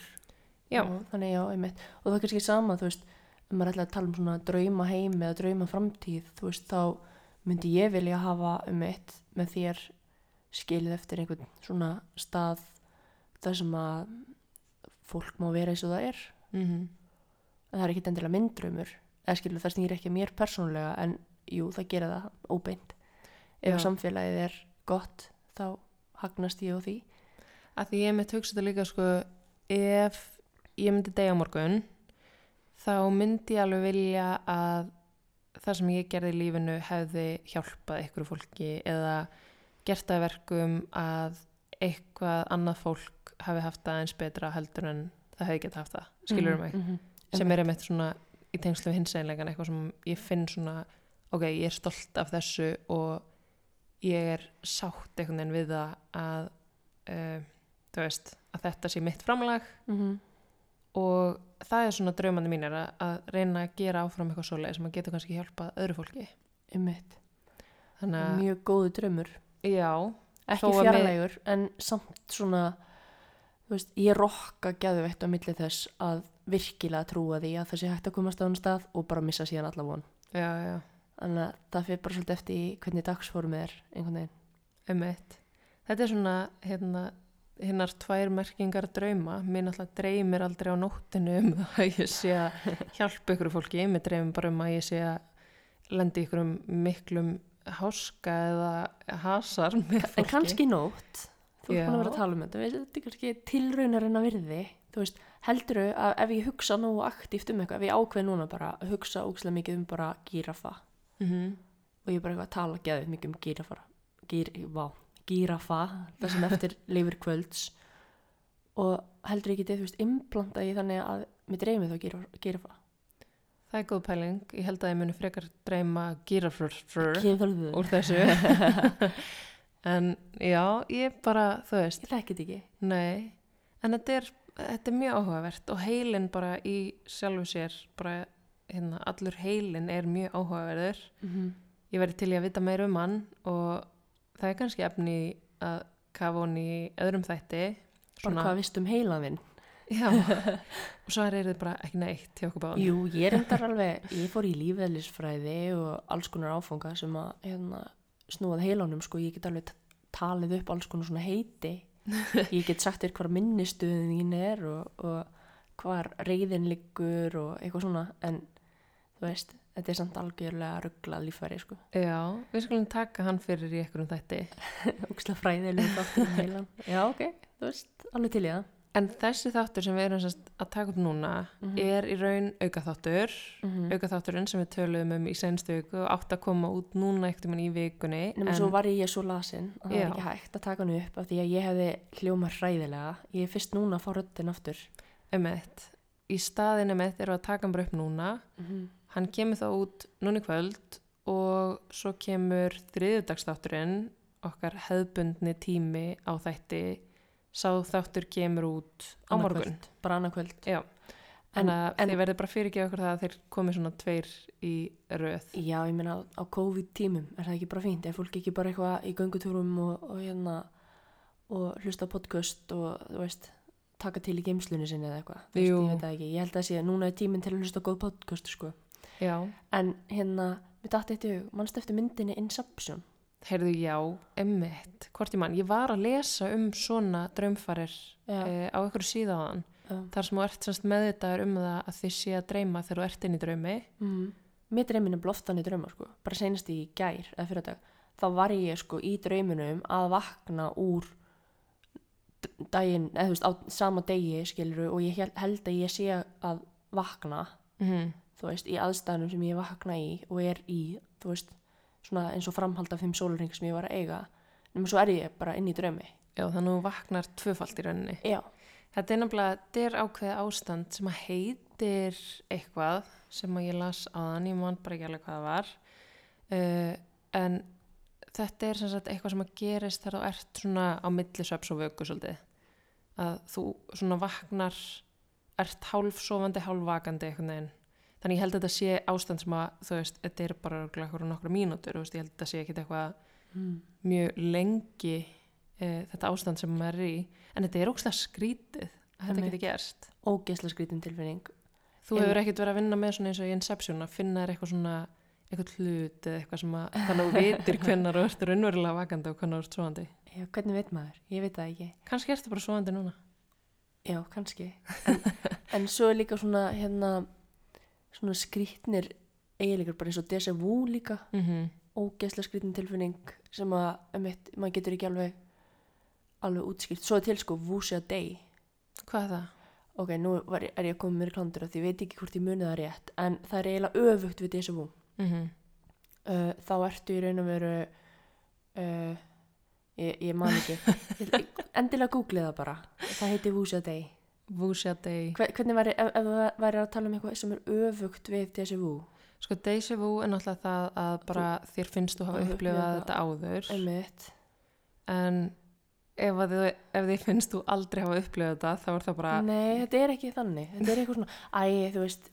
Já. og þannig já, einmitt og það er kannski sama, þú veist maður ætlaði að tala um svona drauma heim eða drauma framtíð, þú veist, þá myndi ég vilja hafa um eitt með þér skilið eftir einhvern svona stað þar sem að fólk má vera eins og það er mm -hmm. en það er ekkit endilega minn draumur eða skilur það snýr ekki mér persónulega en jú, það gerir það óbeint ef Já. samfélagið er gott þá hagnast ég á því að því ég mitt hugsa þetta líka sko ef ég myndi degja morgun þá myndi ég alveg vilja að það sem ég gerði í lífinu hefði hjálpað ykkur fólki eða gert að verkum að eitthvað annað fólk hafi haft það eins betra heldur en það hefði gett haft það, skilur Mhm, mig mhm. sem er einmitt svona í tengslu við hinseinleikan eitthvað sem ég finn svona ok, ég er stolt af þessu og ég er sátt einhvern veginn við það að uh, þú veist, að þetta sé mitt framlag Mhm. Og það er svona draumandi mínir að, að reyna að gera áfram eitthvað svoleið sem að getur kannski hjálpað öðru fólki. Þannig að, mjög góðu draumur. Já, ekki fjarlægur en samt svona veist, ég rokka gæðveitt á milli þess að virkilega trúa því að sé hægt að komast á hann stað og bara missa síðan alla von. Já, já, þannig að það fyrir bara svolítið eftir hvernig dagsformið er einhvern veginn. Einmitt. Þetta er svona hérna hinnar tvær merkingar drauma. Mér náttúrulega dreymir aldrei á nóttinu um að ég sé að hjálpa ykkur fólki, mér dreymir bara um að ég sé að lendi ykkur um miklum háska eða hasar með fólki en kannski nótt. Þú ert búin að vera að tala um þetta. Þetta er kannski tilraunarinn að virði. Þú veist, helduru að ef ég hugsa nógu aktíft um eitthvað, ef ég ákveð núna bara að hugsa ógslag mikið um bara gírafa mm og ég er bara eitthvað að tala geðið mikið um gírafa gír, vá, gírafa það sem eftir lifir kvölds. Og heldur ég getið, þú veist, implanta ég þannig að mér dreymið þá gírafa, það er góð pæling, ég held að ég muni frekar dreyma gírafrur Gírafa. úr þessu. En já, ég bara þú veist, Ég þekki þetta ekki. nei. En þetta er, þetta er mjög áhugavert og heilin bara í sjálfu sér bara, hérna, allur heilin er mjög áhugaverður. Mm -hmm. ég verði til í að vita meir um hann og það er kannski efni að kafa hún í öðrum þætti Bara hvað vist um heilaðinn? já, og svo er þetta bara ekki neitt hjá okkur báðum Jú, ég reyndar alveg, ég fór í lífeðlisfræði og alls konar áfanga sem að hérna, snúað heilanum, sko, ég get alveg talið upp alls konar svona heiti. Ég get sagt þér hvar minnistuðin þín er og, og hvar reyðin liggur og eitthvað svona, en þú veist, þetta er samt algjörlega ruggla líffæri, sko. já, við skulum taka hann fyrir í einhverjum þætti Úksla fræðilega þáttur um heilan. Já, ok, þú veist, alveg til í það. en þessi þáttur sem við erum að taka upp núna Mhm. er í raun aukaþáttur Mm aukaþátturinn sem við töluðum um í senstu viku og átt að koma út núna ekkert í vikunni Nefnum svo var ég svo lasin að það Já. er ekki hægt að taka hann upp af því að ég hefði hljóma hræðilega. Ég er fyrst núna að fá röddinn aftur. emitt í staðin emitt erum við að taka hann bara upp núna Mm hann kemur þá út núna í kvöld og svo kemur þriðudagsþátturinn okkar hefðbundni tími á þætti sá þáttur kemur út á morgun Bara annarkvöld. Já, En, en, að þið verður bara fyrirgeða okkur það að þeir komi svona tveir í röð já, ég meina á COVID-tímum er það ekki bara fínt ef fólk ekki bara eitthvað í göngutúrum og, og hérna og hlusta podcast og þú veist taka til í geimslunni sinni eða eitthvað. Ég veit það ekki. Ég held að sé núna er tíminn til að hlusta góð podcast sko. Já, En hérna, við dætti eftir hug, mannst eftir myndinni Inception. heyrðu já, emitt hvort ég mann, ég var að lesa um svona draumfarir eh, á einhverju síðan þar sem þú ert semst meðvitaður um það að þið sé að dreyma þegar þú ert inn í draumi. Mm. Mér dreymin er bloftan í drauma sko, bara senast í gær eða fyrir dag, þá var ég sko í drauminum að vakna úr daginn, eða þú veist á sama degi skiluru og ég hel- held að ég sé að vakna, mm þú veist, í aðstæðanum sem ég vakna í og er í, þú veist, svona eins og framhald af þeim sólurring sem ég var að eiga, nema svo er ég bara inn í draumi. Já, þannig að þú vaknar tvöfalt í rauninni. Já, Þetta er nefnilega, þetta er ákveðið ástand sem að heitir eitthvað sem að ég las aðan, ég man bara ekki alveg hvað það var. Uh, en þetta er sem sagt eitthvað sem að gerist þegar þú ert svona á milli sveps og vöku svolítið. Að þú svona vaknar ert hálfsofandi, hálfvakandi einhvern veginn þannig ég held að þetta sé ástand sem að þú veist, þetta er bara örugglega einhverja nokkra mínútur þú veist, ég held að þetta sé ekki eitthvað mm. mjög lengi uh, þetta ástand sem maður er í en þetta er ógstlega skrítið að þetta geti gerst ógeðslega skrítin tilfinning Þú En- hefur ekkert verið að vinna með svona eins og í Inception að finna þér eitthvað svona eitthvað hlut eða eitthvað sem að þannig að þú vitir hvenær þú ert raunverulega vakandi og hvenær þú ert svoandi. Já, hvernig veit maður? Ég veit það ekki. Kannski ertu bara svoandi núna. Já, kannski. En, en svo er líka svona, hérna, svona skrítnir eiginleikar bara eins og déjà vu líka. Mm -hmm. Ógeðslega skrítin tilfinning sem að, eitt, maður getur ekki alveg, alveg útskýrt. Svo til sko, Vusia Day. Hvað er það? Ok, nú var, ég- er ég að koma mér í klandur af því ég veit ekki hvort ég muni það rétt. En það er eiginlega öfugt við déjà vu. Mm -hmm. uh, þá ertu í raun og veru uh, ég, ég man ekki endilega googlið það bara það heiti Wuxia Day Wuxia Hver, hvernig væri, ef, ef það væri að tala um eitthvað sem er öfugt við þessi Wu Sko déjà vu er náttúrulega það að bara þér finnst þú hafa upplifað þetta áður. Einmitt, en ef, þið, ef þið finnst þú aldrei hafa upplifað þetta þá er það bara nei, þetta er ekki þannig. Þetta er eitthvað svona, æ, þú veist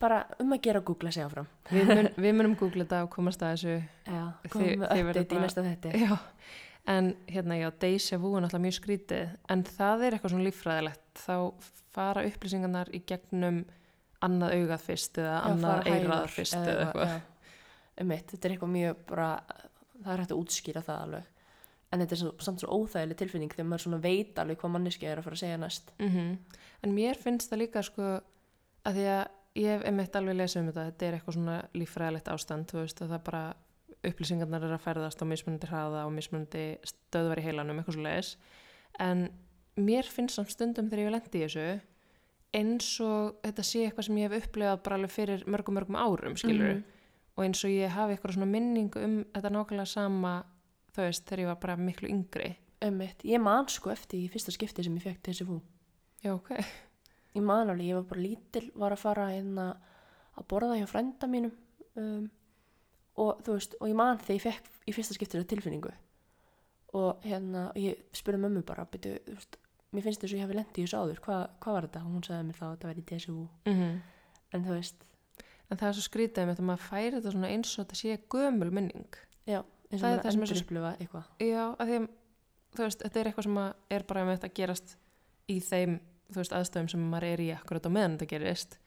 bara um að gera að googla sig áfram. Við, mun, við munum googla þetta og komast að þessu. Já, komum við update í næsta þetti Já, en hérna já, déjà vu er náttúrulega mjög skrítið. En það er eitthvað svona líffræðilegt. Þá fara upplýsingarnar í gegnum annað augað fyrst eða annað eirað fyrst eða eitthvað einmitt, þetta er eitthvað mjög bara það er hægt að útskýra það alveg. En þetta er svo, samt svo óþægileg tilfinning þegar maður svona veit alveg hvað manneski er að fara að segja næst. Mm En mér finnst það líka sko að því að ég hef einmitt alveg lesið um þetta þetta er eitthvað svona líffræðilegt ástand þú veist að það bara upplýsingarnar er að ferðast á mismunandi hraða og mismunandi stöðvar í heilanum, eitthvað svo leiðis en mér finnst samt stundum þegar ég lendi í þessu eins og þetta sé eitthvað sem ég hef upplifað bara alveg fyrir mörgum mörgum árum skilur Mhm. og eins og ég hafi eitthvað svona minningu um þetta nákvæmlega sama þú veist þegar ég var bara miklu yngri. Einmitt, ég man sko eftir í fyrsta skipti sem ég fekk þessi fú Já, ok. Ég man alveg, ég var bara lítil var að fara hérna að borða hjá frænda mínum um, og þú veist, og ég man þegar ég fekk í fyrsta skipti þessa tilfinningu. Og hérna, ég spurði mömmu bara byrju, þú veist, mér finnst þess að ég hafi lendið í þessu áður, Hva, hvað var þetta? og hún sagði mér þá að þetta væri vu mm en þú veist, En það er svo skrítið með þetta maður færi þetta svona eins og þetta sé gömul minning. Já eins og Það er það sem er upplifa eitthvað. Já, að því þú veist, þetta er eitthvað sem er bara með þetta að gerast í þeim þú veist, aðstöðum sem maður er í akkurat á meðan þetta gerist.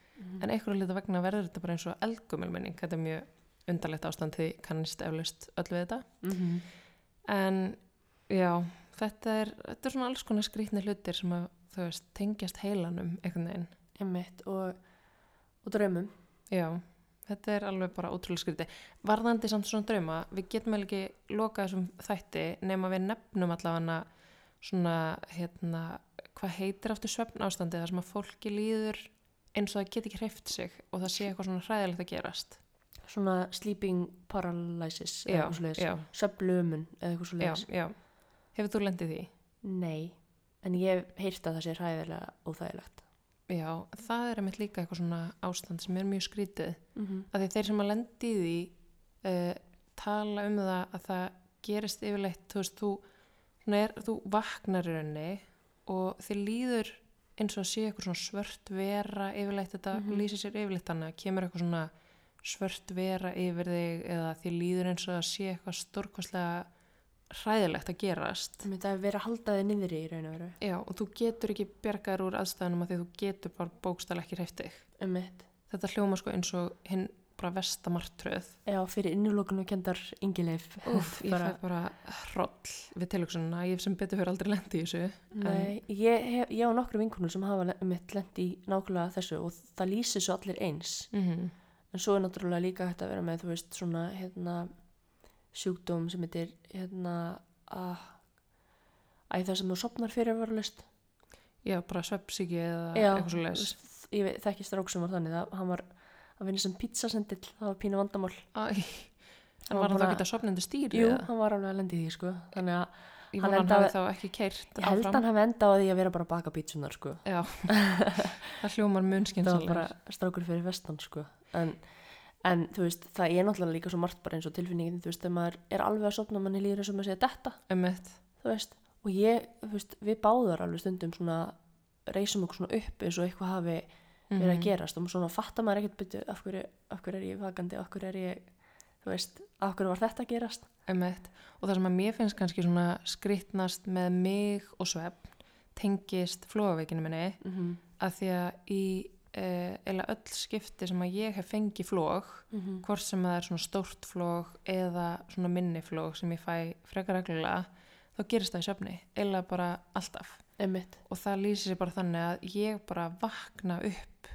En einhverju lita vegna verður þetta bara eins og eldgumul minning. Þetta er mjög undarlegt ástand því kannist eflaust öll við þetta mm -hmm. en já, þetta er, þetta er svona alls konar skrýtni hlutir sem að þú veist, tengjast heilanum einhvern veginn einmitt og, og draumum Já, þetta er alveg bara ótrúlega skrítið. Varðandi samt svona drauma, við getum vel ekki lokað þessum þætti nema við nefnum allavega svona, hérna, hvað heitir aftur svefn ástandi þar sem að fólki líður eins og það get ekki hreift sig og það sé eitthvað svona hræðilegt að gerast. Svona sleeping paralysis Já, já. söflumun eða eitthvað svo já. Hefur þú lendið því? nei, en ég heyrt að það sé hræðilega óþægilegt Já, það er einmitt líka eitthvað svona ástand sem er mjög skrítið. mm -hmm. að því þeir sem að lendi því uh, tala um það að það gerist yfirleitt, þú veist, þú, er, þú vaknar í rauninni og þið líður eins og að sé eitthvað svona svört vera yfirleitt, þetta Mhm. lýsir sér yfirleitt þannig að kemur eitthvað svona svört vera yfir þig eða þið líður eins og að sé eitthvað stórkostlega hræðilegt að gerast. Það verið að halda þið niðri í raun og veru. Já, og þú getur ekki bjargaður úr aðstæðanum að því þú getur bara bókstæl ekki hreift þig. Um þetta hljóma sko eins og hinn bara vestamartröð já, fyrir innilokun og kendar yngileif Úf, ég fæ bara hroll við tilhugsununa, ég sem betur fyrir aldrei lendi í þessu. Nei, ég, hef, ég á nokkru vinkunum sem hafa um mitt lent í nákvæmlega þessu og það lýsir svo allir eins. Mm en svo er náttúrulega líka hægt að vera með þú veist svona hérna sjúkdóm sem heitir hérna að æ það sem þú sopnar fyrir varulist Já, bara sveppsíki eða Já, eitthvað svo les. ég veit- þekki strák sem var þannig það, hann var að vinna sem pizzasendill það var pínu vandamál. Æ, Hann hann var var það búin að- ekki að sopnandi stýri Jú, eða? hann var alveg að lendi því sko. Þannig að Ég hann hann hafi þá ekki keirt ég held hann hafi endað á því að vera bara að baka pítsunar sko. Já, það hljómar mun það var bara strákur fyrir vestan sko en, en þú veist, það er náttúrulega líka svo margt bara eins og tilfinningin, þú veist, þegar maður er alveg að sopna manni líður eins og maður segja detta Einmitt. þú veist, og ég, þú veist, við báðar alveg stundum svona reysum okkur svona upp eins og eitthvað hafi verið Mhm. að gerast og svona fattar maður ekkert byrju af af hverju er ég vakandi, af hverju er ég þú veist, af hverju var þetta að gerast Einmitt. Og það sem að mér finnst kannski svona skrýtnast með mig og svefn tengist flóaveikinu minni mm -hmm. að því að í eða öll skipti sem að ég hef fengið flóg, hvort sem það er svona stórt flóg eða svona minni flóg sem ég fæ frekar reglulega, þá gerist það í svefni, eða bara alltaf. Einmitt. Og það lýsir sér bara þannig að ég bara vakna upp,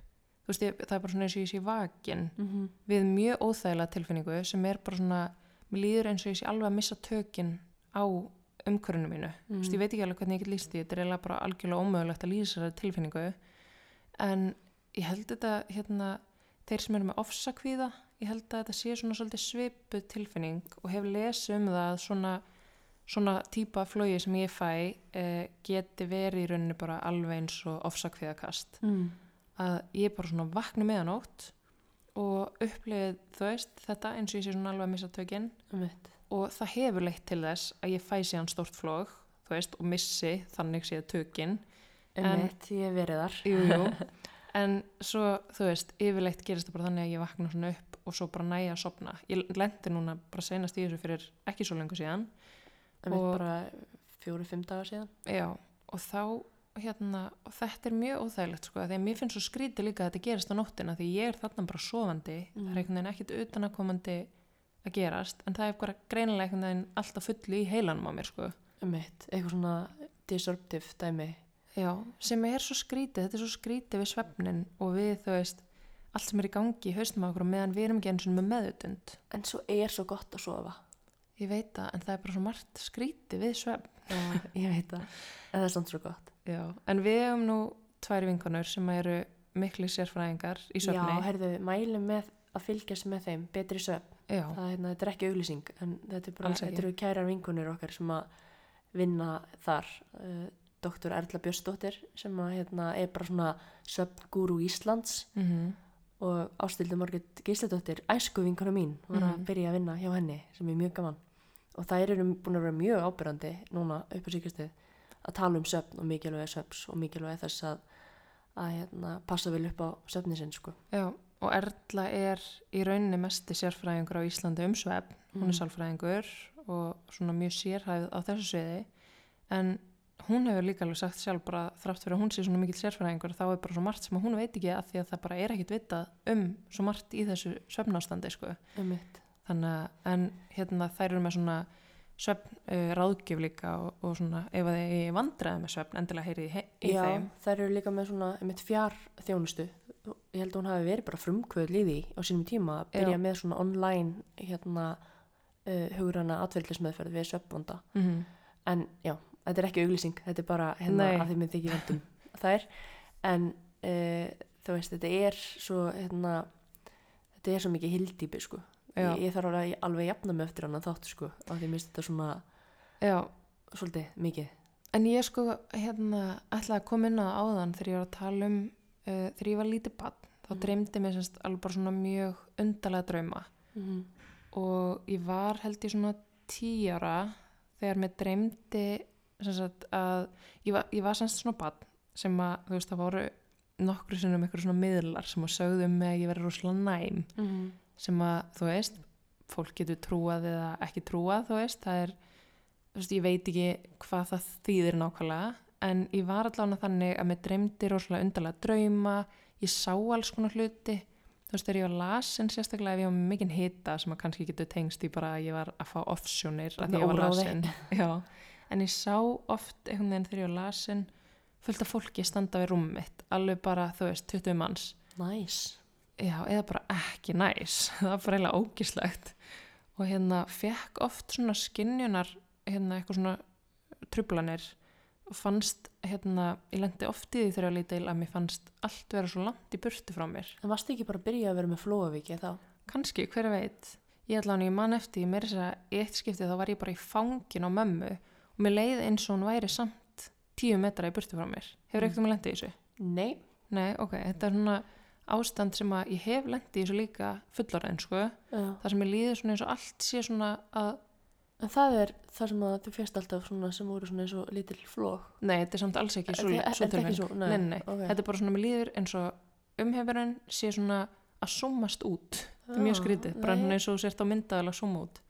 þú veist, ég, það er bara svona eins og ég sé vakin Mm -hmm. við mjög óþægilega tilfinningu sem er bara svona, mér líður eins og ég sé alveg að missa tökin á umhverfinu mínu. Þú veist, ég veit ekki alveg hvernig ég get líst því, þetta er eiginlega bara algjörlega ómögulegt að lýsa þessari tilfinningu. En ég held þetta, hérna, þeir sem eru með ofsakvíða, ég held að þetta sé svona svolítið svipuð tilfinning og hef lesið um það að svona, svona típa flói sem ég fæ eh, geti verið í rauninni bara alveg eins og ofsakvíðakast Mm. að ég bara svona vakna meðanótt og upplifið þú veist þetta eins og ég sé svona alveg að missa tökinn Einmitt. og það hefur leitt til þess að ég fæ síðan stórt flóg þú veist og missi þannig séð tökinn Einmitt, ég hef verið þar jú, jú. en svo þú veist yfirleitt gerist það bara þannig að ég vakna svona upp og svo bara næja að sopna ég lendi núna bara senast í þessu fyrir ekki svo lengur síðan. Einmitt Og- bara fjóri-fimm dagar síðan. Já, og þá hérna, og þetta er mjög óþægilegt sko, því að mér finnst svo skrítið líka að þetta gerist á nóttina því ég er þarna bara sofandi. Það er einhvern veginn ekkit utanakomandi að gerast, en það er bara greinilega einhvern veginn alltaf fullu í heilanum á mér sko. Einmitt, eitthvað svona disruptive dæmi Já, sem er svo skrítið, þetta er svo skrítið við svefnin og við þú veist allt sem er í gangi í haustum á okkur og meðan við erum ekki eins og með meðutund En svo er svo gott að sofa. Ég veit það, en það er bara svo margt skrítið við svefn. Já, ég veit það. En það er samt svo gott. Já, en við hefum nú tvær vinkonur sem eru miklu sérfræðingar í svefni. Já, herðu, mælum með að fylgjast með þeim betri söfn Já, það er, hérna, þetta er ekki auglýsing en þetta, er eru kærar vinkunir okkar sem að vinna þar. Uh, doktor Erla Björnsdóttir sem að, hérna, er bara svona söfngúru Íslands mhm og Ástildur Margrét Gísladóttir æsku vinkuna mín var að Mhm. byrja að vinna hjá henni sem er mjög gaman og þær eru búin að vera mjög ábyrrandi núna upp á síkastið að tala um söfn og mikilvægi söfns og mikilvægi þess að, að hérna, passa vel upp á söfni sinn sko. Já, og Erla er í rauninni mesti sérfræðingur á Íslandi um svefn, hún Mm. er sálfræðingur og svona mjög sérhæfð á þessu sviði en hún hefur líka alveg sagt sjálf bara þrátt fyrir að hún sé svona mikill sérfræðingur þá er bara svo margt sem hún veit ekki að því að það bara er ekkit vitað um svo margt í þessu svefnástandi sko. Einmitt. þannig að en hérna þær eru með svona svefn uh, ráðgjöf líka og, og svona ef að þið vandræði með svefn endilega heyrið í, í Já, þeim þær eru líka með svona einmitt fjár þjónustu ég held að hún hafi verið bara frumkvöld í því á sínum tíma að byrja Já. með svona online hérna uh, hugurana atveldismeðferð við söfnvonda mm en já, þetta er ekki auglýsing þetta er bara hérna Nei. að þið myndi ekki vendum þær. En uh, þú veist, þetta er svo hérna þetta er svo mikið hildýpi sko. Já. ég, ég þarf alveg, alveg að jafna mig eftir hann þátt sko af því minnst þetta svona Já, svolítið mikið. En ég sko hérna ætlaði að koma inn á það áðan þegar ég var að tala um uh, þegar ég var lítið bann þá Mhm. dreymdi mér semst alveg bara svona mjög undarlega drauma. Mm og ég var held ég svona tí ára þegar mér dreymdi að ég var, ég var semst svona bann sem að þú veist það voru nokkru sinnum einhverju svona miðlar sem að sögðu um mig að ég verið rosalega næm. Mm -hmm. sem að þú veist fólk getur trúað eða ekki trúað þú veist, það er þú veist, ég veit ekki hvað það þýðir nákvæmlega en ég var allavega þannig að mér dreymdi rosalega undarlega drauma ég sá alls konar hluti. Þú veist, þegar ég var lasin sérstaklega ef ég var með mikinn hita sem að kannski getur tengst í bara að ég var að fá offsjónir að því ég var lasin. Já, en ég sá oft einhvern veginn þegar ég var lasin fullt af fólki standa við rúm mitt alveg bara, þú veist, 20 manns. Næs Já, eða bara ekki næs, það var bara eiginlega ógislegt og hérna fekk oft svona skinjunar, hérna eitthvað svona trublanir og fannst, hérna, ég lendi oft í því þegar ég var lítil að mér fannst allt vera svo langt í burtu frá mér. En varstu ekki bara að byrja að vera með flóavíki þá? Kanski, hver veit, ég ætla hann ég man eftir, ég meira þess að í eitt skiptið þá var ég bara í fangin á mömmu og mér leiði eins og hún væri samt tíu metra í burtu frá mér. Hefur Mm. eitthvað með lendi í þessu? Nei, Nei, ok, þetta er svona ástand sem að ég hef lendi í þessu líka fullorðin sko, Já. það sem ég líður svona eins og allt sé svona að, En það er það sem að þú fjast alltaf svona sem voru svona eins og lítil flók. nei, þetta er samt alls ekki svo, er- svo er þetta ekki tilfeng. svo? Nei, Nei, nei, ok. þetta er bara svona mér líður eins og umhefurinn sé svona að summast út, þetta er mjög Já, skrítið, bara nei. svona eins og þú sért á myndaðal að summa út.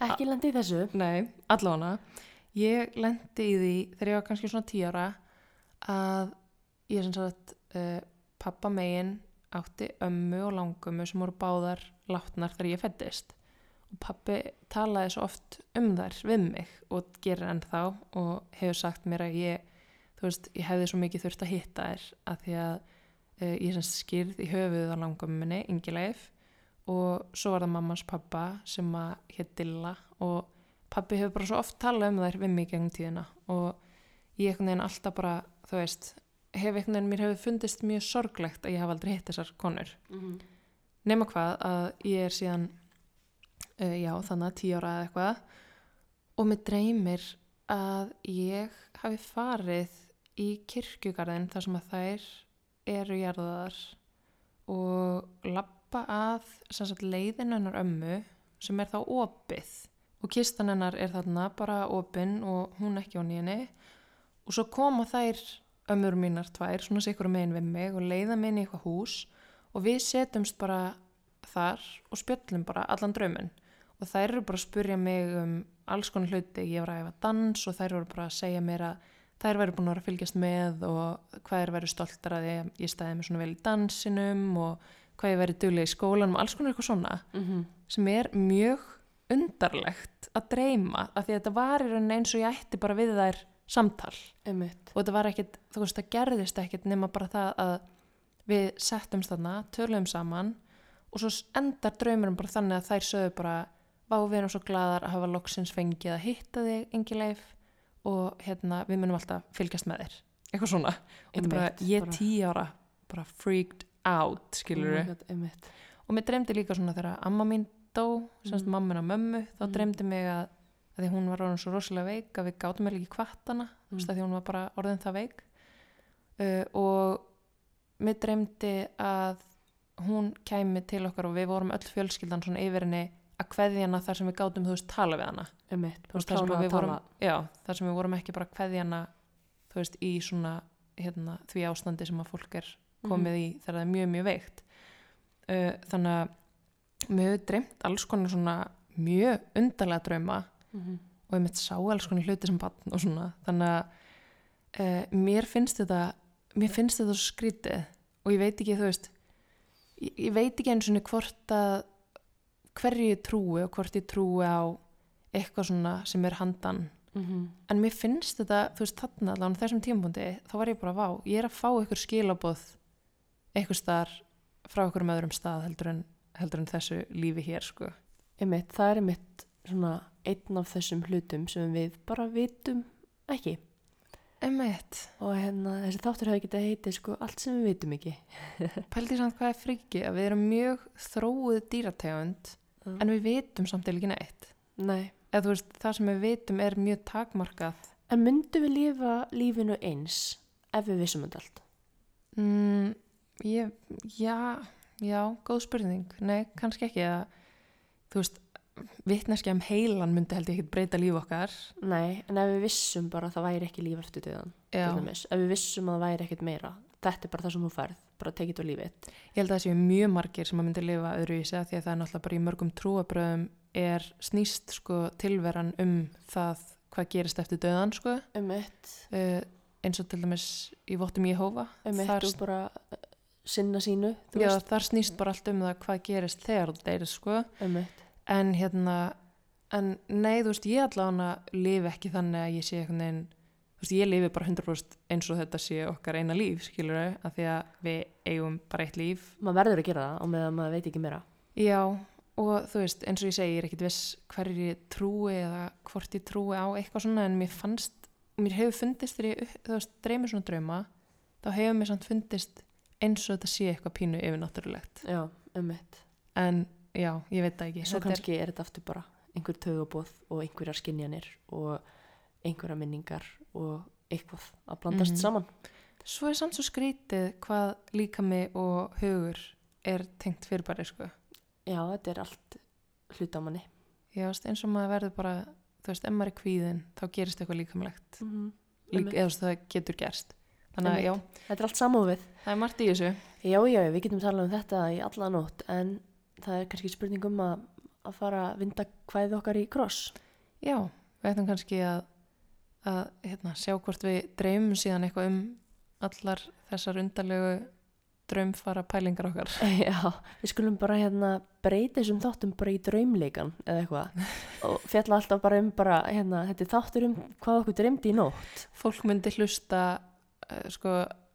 Ekki lendi í þessu. Nei, allavega ég lendi í því þegar ég var kannski svona tíu ára að ég sem sagt uh, pappa megin átti ömmu og langömmu sem voru báðar látnar þegar ég fættist og pappi talaði svo oft um þær við mig og gerir ennþá og hefur sagt mér að ég þú veist, ég hefði svo mikið þurft að hitta þær að því að uh, ég sem skýrð í höfuð á langömmunni, Ingileif. Og svo var það mammans pappa sem að hétt Dilla og pappi hefur bara svo oft talað um þær við mig gegnum tíðina og ég einhvern veginn alltaf bara, þú veist hef einhvern veginn, mér hefur fundist mjög sorglegt að ég hafa aldrei hitt þessar konur. Mm nema hvað að ég er síðan uh, já, þannig að tíu ára eða eitthvað og mér dreymir að ég hafi farið í kirkjugarðin þar sem að þær eru jarðaðar og lappa að sem sagt, leiðin hennar ömmu sem er þá opið og kistan hennar er þarna bara opin og hún ekki á nýjani og svo koma þær ömmur mínar tvær, svona sikur megin við mig og leiða mig inn í eitthvað hús. Og við setjumst bara þar og spjöllum bara allan drauminn. Og þær eru bara að spurja mig um alls konar hluti, ég var að æfa dans og þær eru bara að segja mér að þær væri búin að fylgjast með og hvað er verið stoltar að ég, ég stæði mig svona vel í dansinum og hvað ég verið duglega í skólanum og alls konar eitthvað svona. -hmm. sem er mjög undarlegt að dreyma af því að þetta var í rauninni eins og ég ætti bara við þær samtal Einmitt. og þetta var ekkit, þú veist, það gerðist ekkit nema bara það að við settumst þarna, töluðum saman og svo endar draumurum bara þannig að þær sögðu bara, vá við erum svo gladar að hafa loksins fengið að hitta þig engileif og hérna við munum alltaf fylgjast með þér eitthvað svona, er bara, Einmitt, ég bara- tíu ára bara freaked out, skilur Oh God, Einmitt. og mér dreymdi líka svona þegar amma mín dó, semst Mhm. mamma og mömmu þá Mhm. dreymdi mig að, að því hún var orðin svo rosalega veik að við gátum vel ekki kvartana mm. Mm. því hún var bara orðin það veik uh, og mér dreymdi að hún kæmi til okkar og við vorum öll fjölskyldan svona yfir henni að kveðja hana þar sem við gátum þú veist tala við hana Einmitt. Þú veist, þar sem að að við vorum, já, þar sem við vorum ekki bara að kveðja hana þú veist í svona hérna, því ástandi sem að fólk er komið í þegar það er mjög mjög veikt uh, þannig að mér hefur dreymt alls konar svona mjög undarlega drauma Mhm. og ég mitt sá alls konar hluti sem barn og svona þannig að uh, mér finnst þetta mér finnst þetta svo skrítið og ég veit ekki þú veist ég, ég veit ekki eins og hvort að hverju ég trúi og hvort ég trúi á eitthvað svona sem er handan Mhm. en mér finnst þetta, þú veist, þarna allan á þessum tímapunkti, þá var ég bara vá ég er að fá ykkur skilaboð eitthvað staðar frá ykkur um öðrum stað heldur en, heldur en þessu lífi hér sko. Einmitt, það er einmitt svona einn af þessum hlutum sem við bara vitum ekki. Emmett, Og hérna, þessi þáttur hefði getað heitið sko allt sem við vitum ekki. pældi samt hvað er friki að við erum mjög þróið dýrategund Mm. en við vitum samt eða ekki neitt Nei. eða þú veist, það sem við vitum er mjög takmarkað En myndum við lifa lífinu eins ef við vissum þetta allt? mm, ég, já já, góð spurning, nei, kannski ekki að, þú veist vitneskja um heilan myndi held ég ekki breyta líf okkar Nei, en ef við vissum bara að það væri ekki líf eftir döðan. já. Ef við vissum að það væri ekkert meira. Þetta er bara það sem þú færð, bara tekið á lífið. Ég held að það séu mjög margir sem að myndi lifa öðruvísi af því að það er náttúrulega bara í mörgum trúabröðum er snýst sko tilveran um það hvað gerist eftir döðan sko Einmitt, uh, eins og til dæmis í Vottum Jehova einmitt þar, og bara sinna sínu, já, þar snýst bara allt um það hvað gerist þegar þú deyrir sko Einmitt. en hérna en nei þú veist ég allavega lifi ekki þannig að ég sé einhvern veginn þú veist ég lifi bara 100% eins og þetta sé okkar eina líf skilur þau af því að við eigum bara eitt líf Maður verður að gera það á meðan maður veit ekki meira. Já, og þú veist, eins og ég segi, ég er ekkit viss hverju ég trúi eða hvort ég trúi á eitthvað svona, en mér fannst, mér hefur fundist þegar ég, þú veist, dreymir svona drauma, þá hefur mér samt fundist eins og þetta sé eitthvað pínu yfirnáttúrulegt. Já, einmitt. En já, ég veit það ekki. Svo Þetta kannski er þetta aftur bara einhver tögabóð og einhverjar skinjanir og einhverjar minningar og eitthvað að blandast Mhm. saman. Er, Svo er samt svo skrítið hvað líkami og hugur er tengt fyrirbæri, sko. Já, þetta er allt hlut á manni. Já, eins og maður verður bara, þú veist, ef maður er kvíðin, þá gerist eitthvað líkamlegt. Mm Lík, eða það getur gerst. Þannig að, já, Þetta er allt samofið. það er margt í þessu. Já, já, við getum talað um þetta í alla nótt en það er kannski spurning um að, að fara að vinda kvæði okkar í kross. Já, við ættum kannski að, að hérna, sjá hvort við dreymum síðan eitthvað um allar þessar undarlegu draumfara pælingar okkar. Já, við skulum bara hérna breyta þessum þáttum bara í draumleikan eða eitthvað og fjalla alltaf bara um bara hérna, þetta er þáttur um hvað okkur dreymdi í nótt. Fólk myndi hlusta, sko,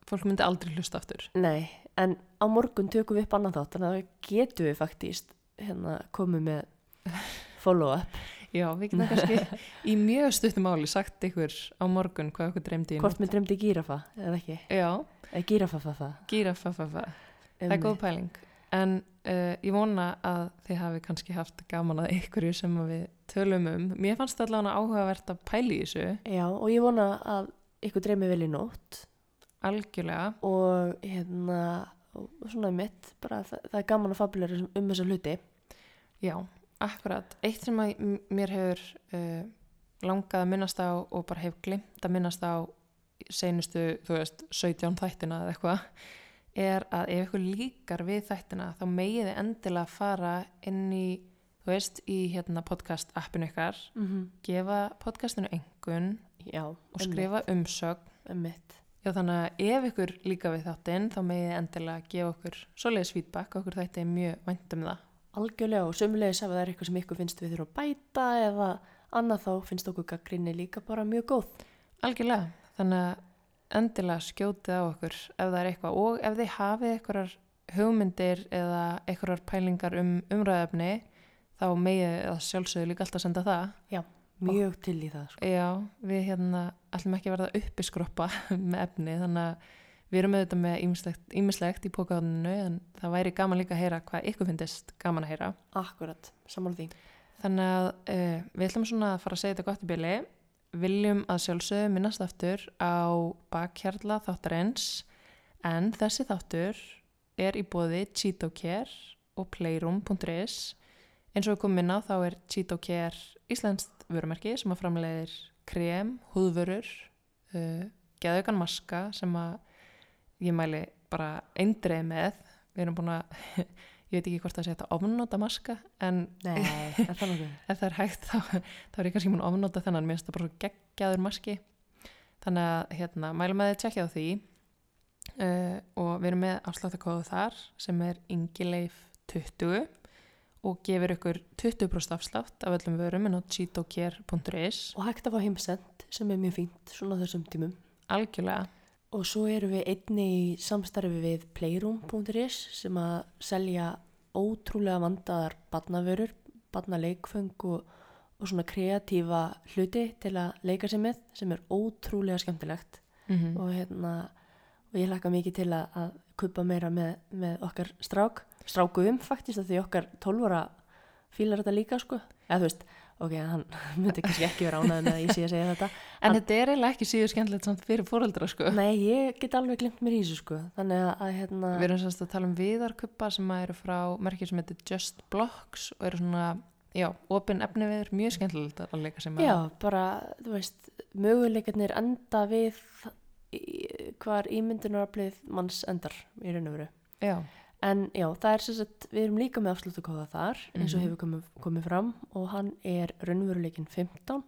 fólk myndi aldrei hlusta aftur. Nei, en á morgun tökum við upp annan þátt þannig að getum við faktist hérna komið með follow-up. Já, við getum kannski í mjög stuttum máli sagt ykkur á morgun hvað okkur dreymdi í Hvort mér dreymdi gírafa eða ekki? Já, Eða gírafafafa. gírafafafa. Það er góð pæling. En uh, ég vona að þið hafi kannski haft gaman að ykkurju sem við tölum um. Mér fannst það allavega áhugavert að pæli þessu, Já, og ég vona að ykkur dreymi vel í nótt algjörlega. og hérna og svona mitt, bara það, það er gaman að fabulera um þessa hluti. Já, akkurat. Eitt sem að mér hefur uh, langað að minnast á og bara hef glimt að minnast á seinustu, þú veist, 17 þættina eða eitthvað, er að ef ykkur líkar við þættina þá megið þið endilega fara inn í, þú veist, í hérna podcast appinu ykkar, Mm -hmm. gefa podcastinu engun Já, og skrifa umsögn. um mitt. Já, þannig að ef ykkur líka við þáttinn þá megið endilega gefa okkur svoleiðis feedback, okkur þætti er mjög vænt um það. Algjörlega og sömulegis ef það er eitthvað sem ykkur finnst við þurfum að bæta eða annað þá finnst okkur gaggrinni líka bara mjög góð. Algjörlega, þannig að endilega skjótið á okkur ef það er eitthvað og ef þið hafið einhverjar hugmyndir eða einhverjar pælingar um umræðefni þá megið að sjálfsögðu líka alltaf senda það. Já, mjög til í það. Sko. Já, við hérna ætlum ekki að verða uppiskroppa með efni þannig að við erum auðvitað með ýmislegt í pókaðuninu en það væri gaman líka að heyra hvað ykkur finnist gaman að heyra. Akkurat, saman því. Þannig að uh, við ætlum svona að fara að segja þetta gott í byrli. Viljum að sjálfsögðu minnast aftur á bakhjarla þáttarins en þessi þáttur er í bóði CheetoCare og playroom.is eins og við komum inn á þá er CheetoCare íslenskt vörumerki sem að framleiðir krem, húðvörur, uh, geðaukan maska sem að ég mæli bara eindreið með. Við erum búin að, ég veit ekki hvort það sé þetta ofnóta maska en Nei, ef það er hægt þá, þá er ég kannski múin að ofnóta þennan, mér finnst það bara svo geggjaður maski. Þannig að hérna, mælum að þið tjekkja á því. Uh, og við erum með afsláttakóðu þar sem er ingileif 20 og gefur ykkur 20% afslátt af öllum vörum en á cheatocare.is Og hægt að fá heimsend sem er mjög fínt svona þessum tímum. algjörlega, Og svo erum við einni í samstarfi við playroom.is sem að selja ótrúlega vandaðar barnavörur, barnaleikföng og, og svona kreatífa hluti til að leika sér með sem er ótrúlega skemmtilegt. Mm og hérna og ég hlakka mikið til að, að kupa meira með, með okkar strák strákuðum faktist að því okkar 12 ára fílar þetta líka sko. Eða þú veist, ok, hann myndi kannski ekki vera ánæður með að ég sé að segja þetta. En þetta er eiginlega ekki síður skemmtilegt samt fyrir fóreldra sko. Nei, ég get alveg glimt mér í þessu sko. Þannig að, að hérna Við erum semst að tala um viðarkuppa sem eru frá merkið sem heitir Just Blocks og eru svona, já, opin efni við mjög skemmtilegt að leika sem að Já, bara, þú veist, möguleikarnir enda við hvar ímyndunaraflið manns endar í raun og veru. já, En já, það er sem sagt, við erum líka með afsluttukóða þar eins og Mhm. hefur komið, komið fram og hann er raunveruleikin 15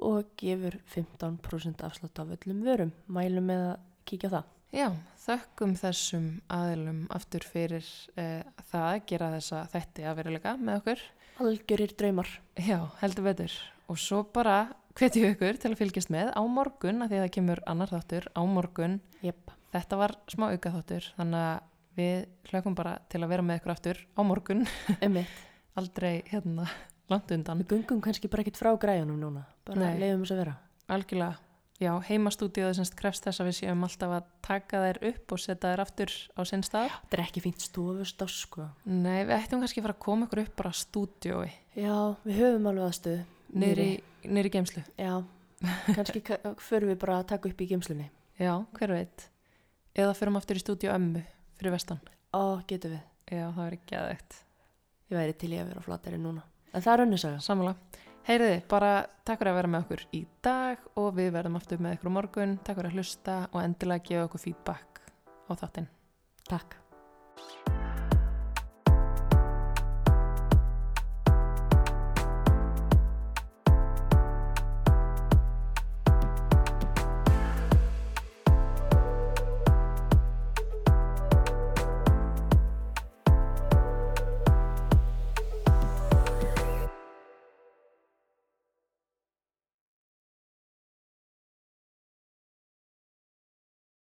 og gefur 15% afslutt af öllum vörum. Mælum með að kíkja það. já, þökkum þessum aðilum aftur fyrir uh, það að gera þessa þætti að veruleika með okkur Algjörir draumar. Já, heldur betur. Og svo bara hvetjum ykkur til að fylgjast með á morgun, að því að það kemur annar þáttur á morgun. Jep, Þetta var smá auka þáttur, þannig að við hlökkum bara til að vera með ykkur aftur á morgun. Aldrei hérna langt undan. Við gungum kannski bara ekkit frá græjunum núna. Bara leiðum þess að vera. Algjörlega. Já, heimastúdíóðu semst krefst þess að við séum alltaf að taka þær upp og setja þær aftur á sinn stað. Þetta er ekki fínt stofust á sko. Nei, við ættum kannski að fara að koma ykkur upp bara stúdíói, Já, við höfum alveg aðstöðu. í geimslu. Já, kannski ka- förum við bara að taka upp í geimslunni. Já, hver veit. Eða förum aftur í stúdíu ömmu fyrir vestan. Ó, getum við. Já, það er ekki aðeitt. Ég væri til ég að vera á flateri núna. En það er önnisaga. Sammála. Heyriði, bara takk fyrir að vera með okkur í dag og við verðum aftur með ykkur morgun. Takk fyrir að hlusta og endilega gefa okkur feedback á þáttinn. Takk.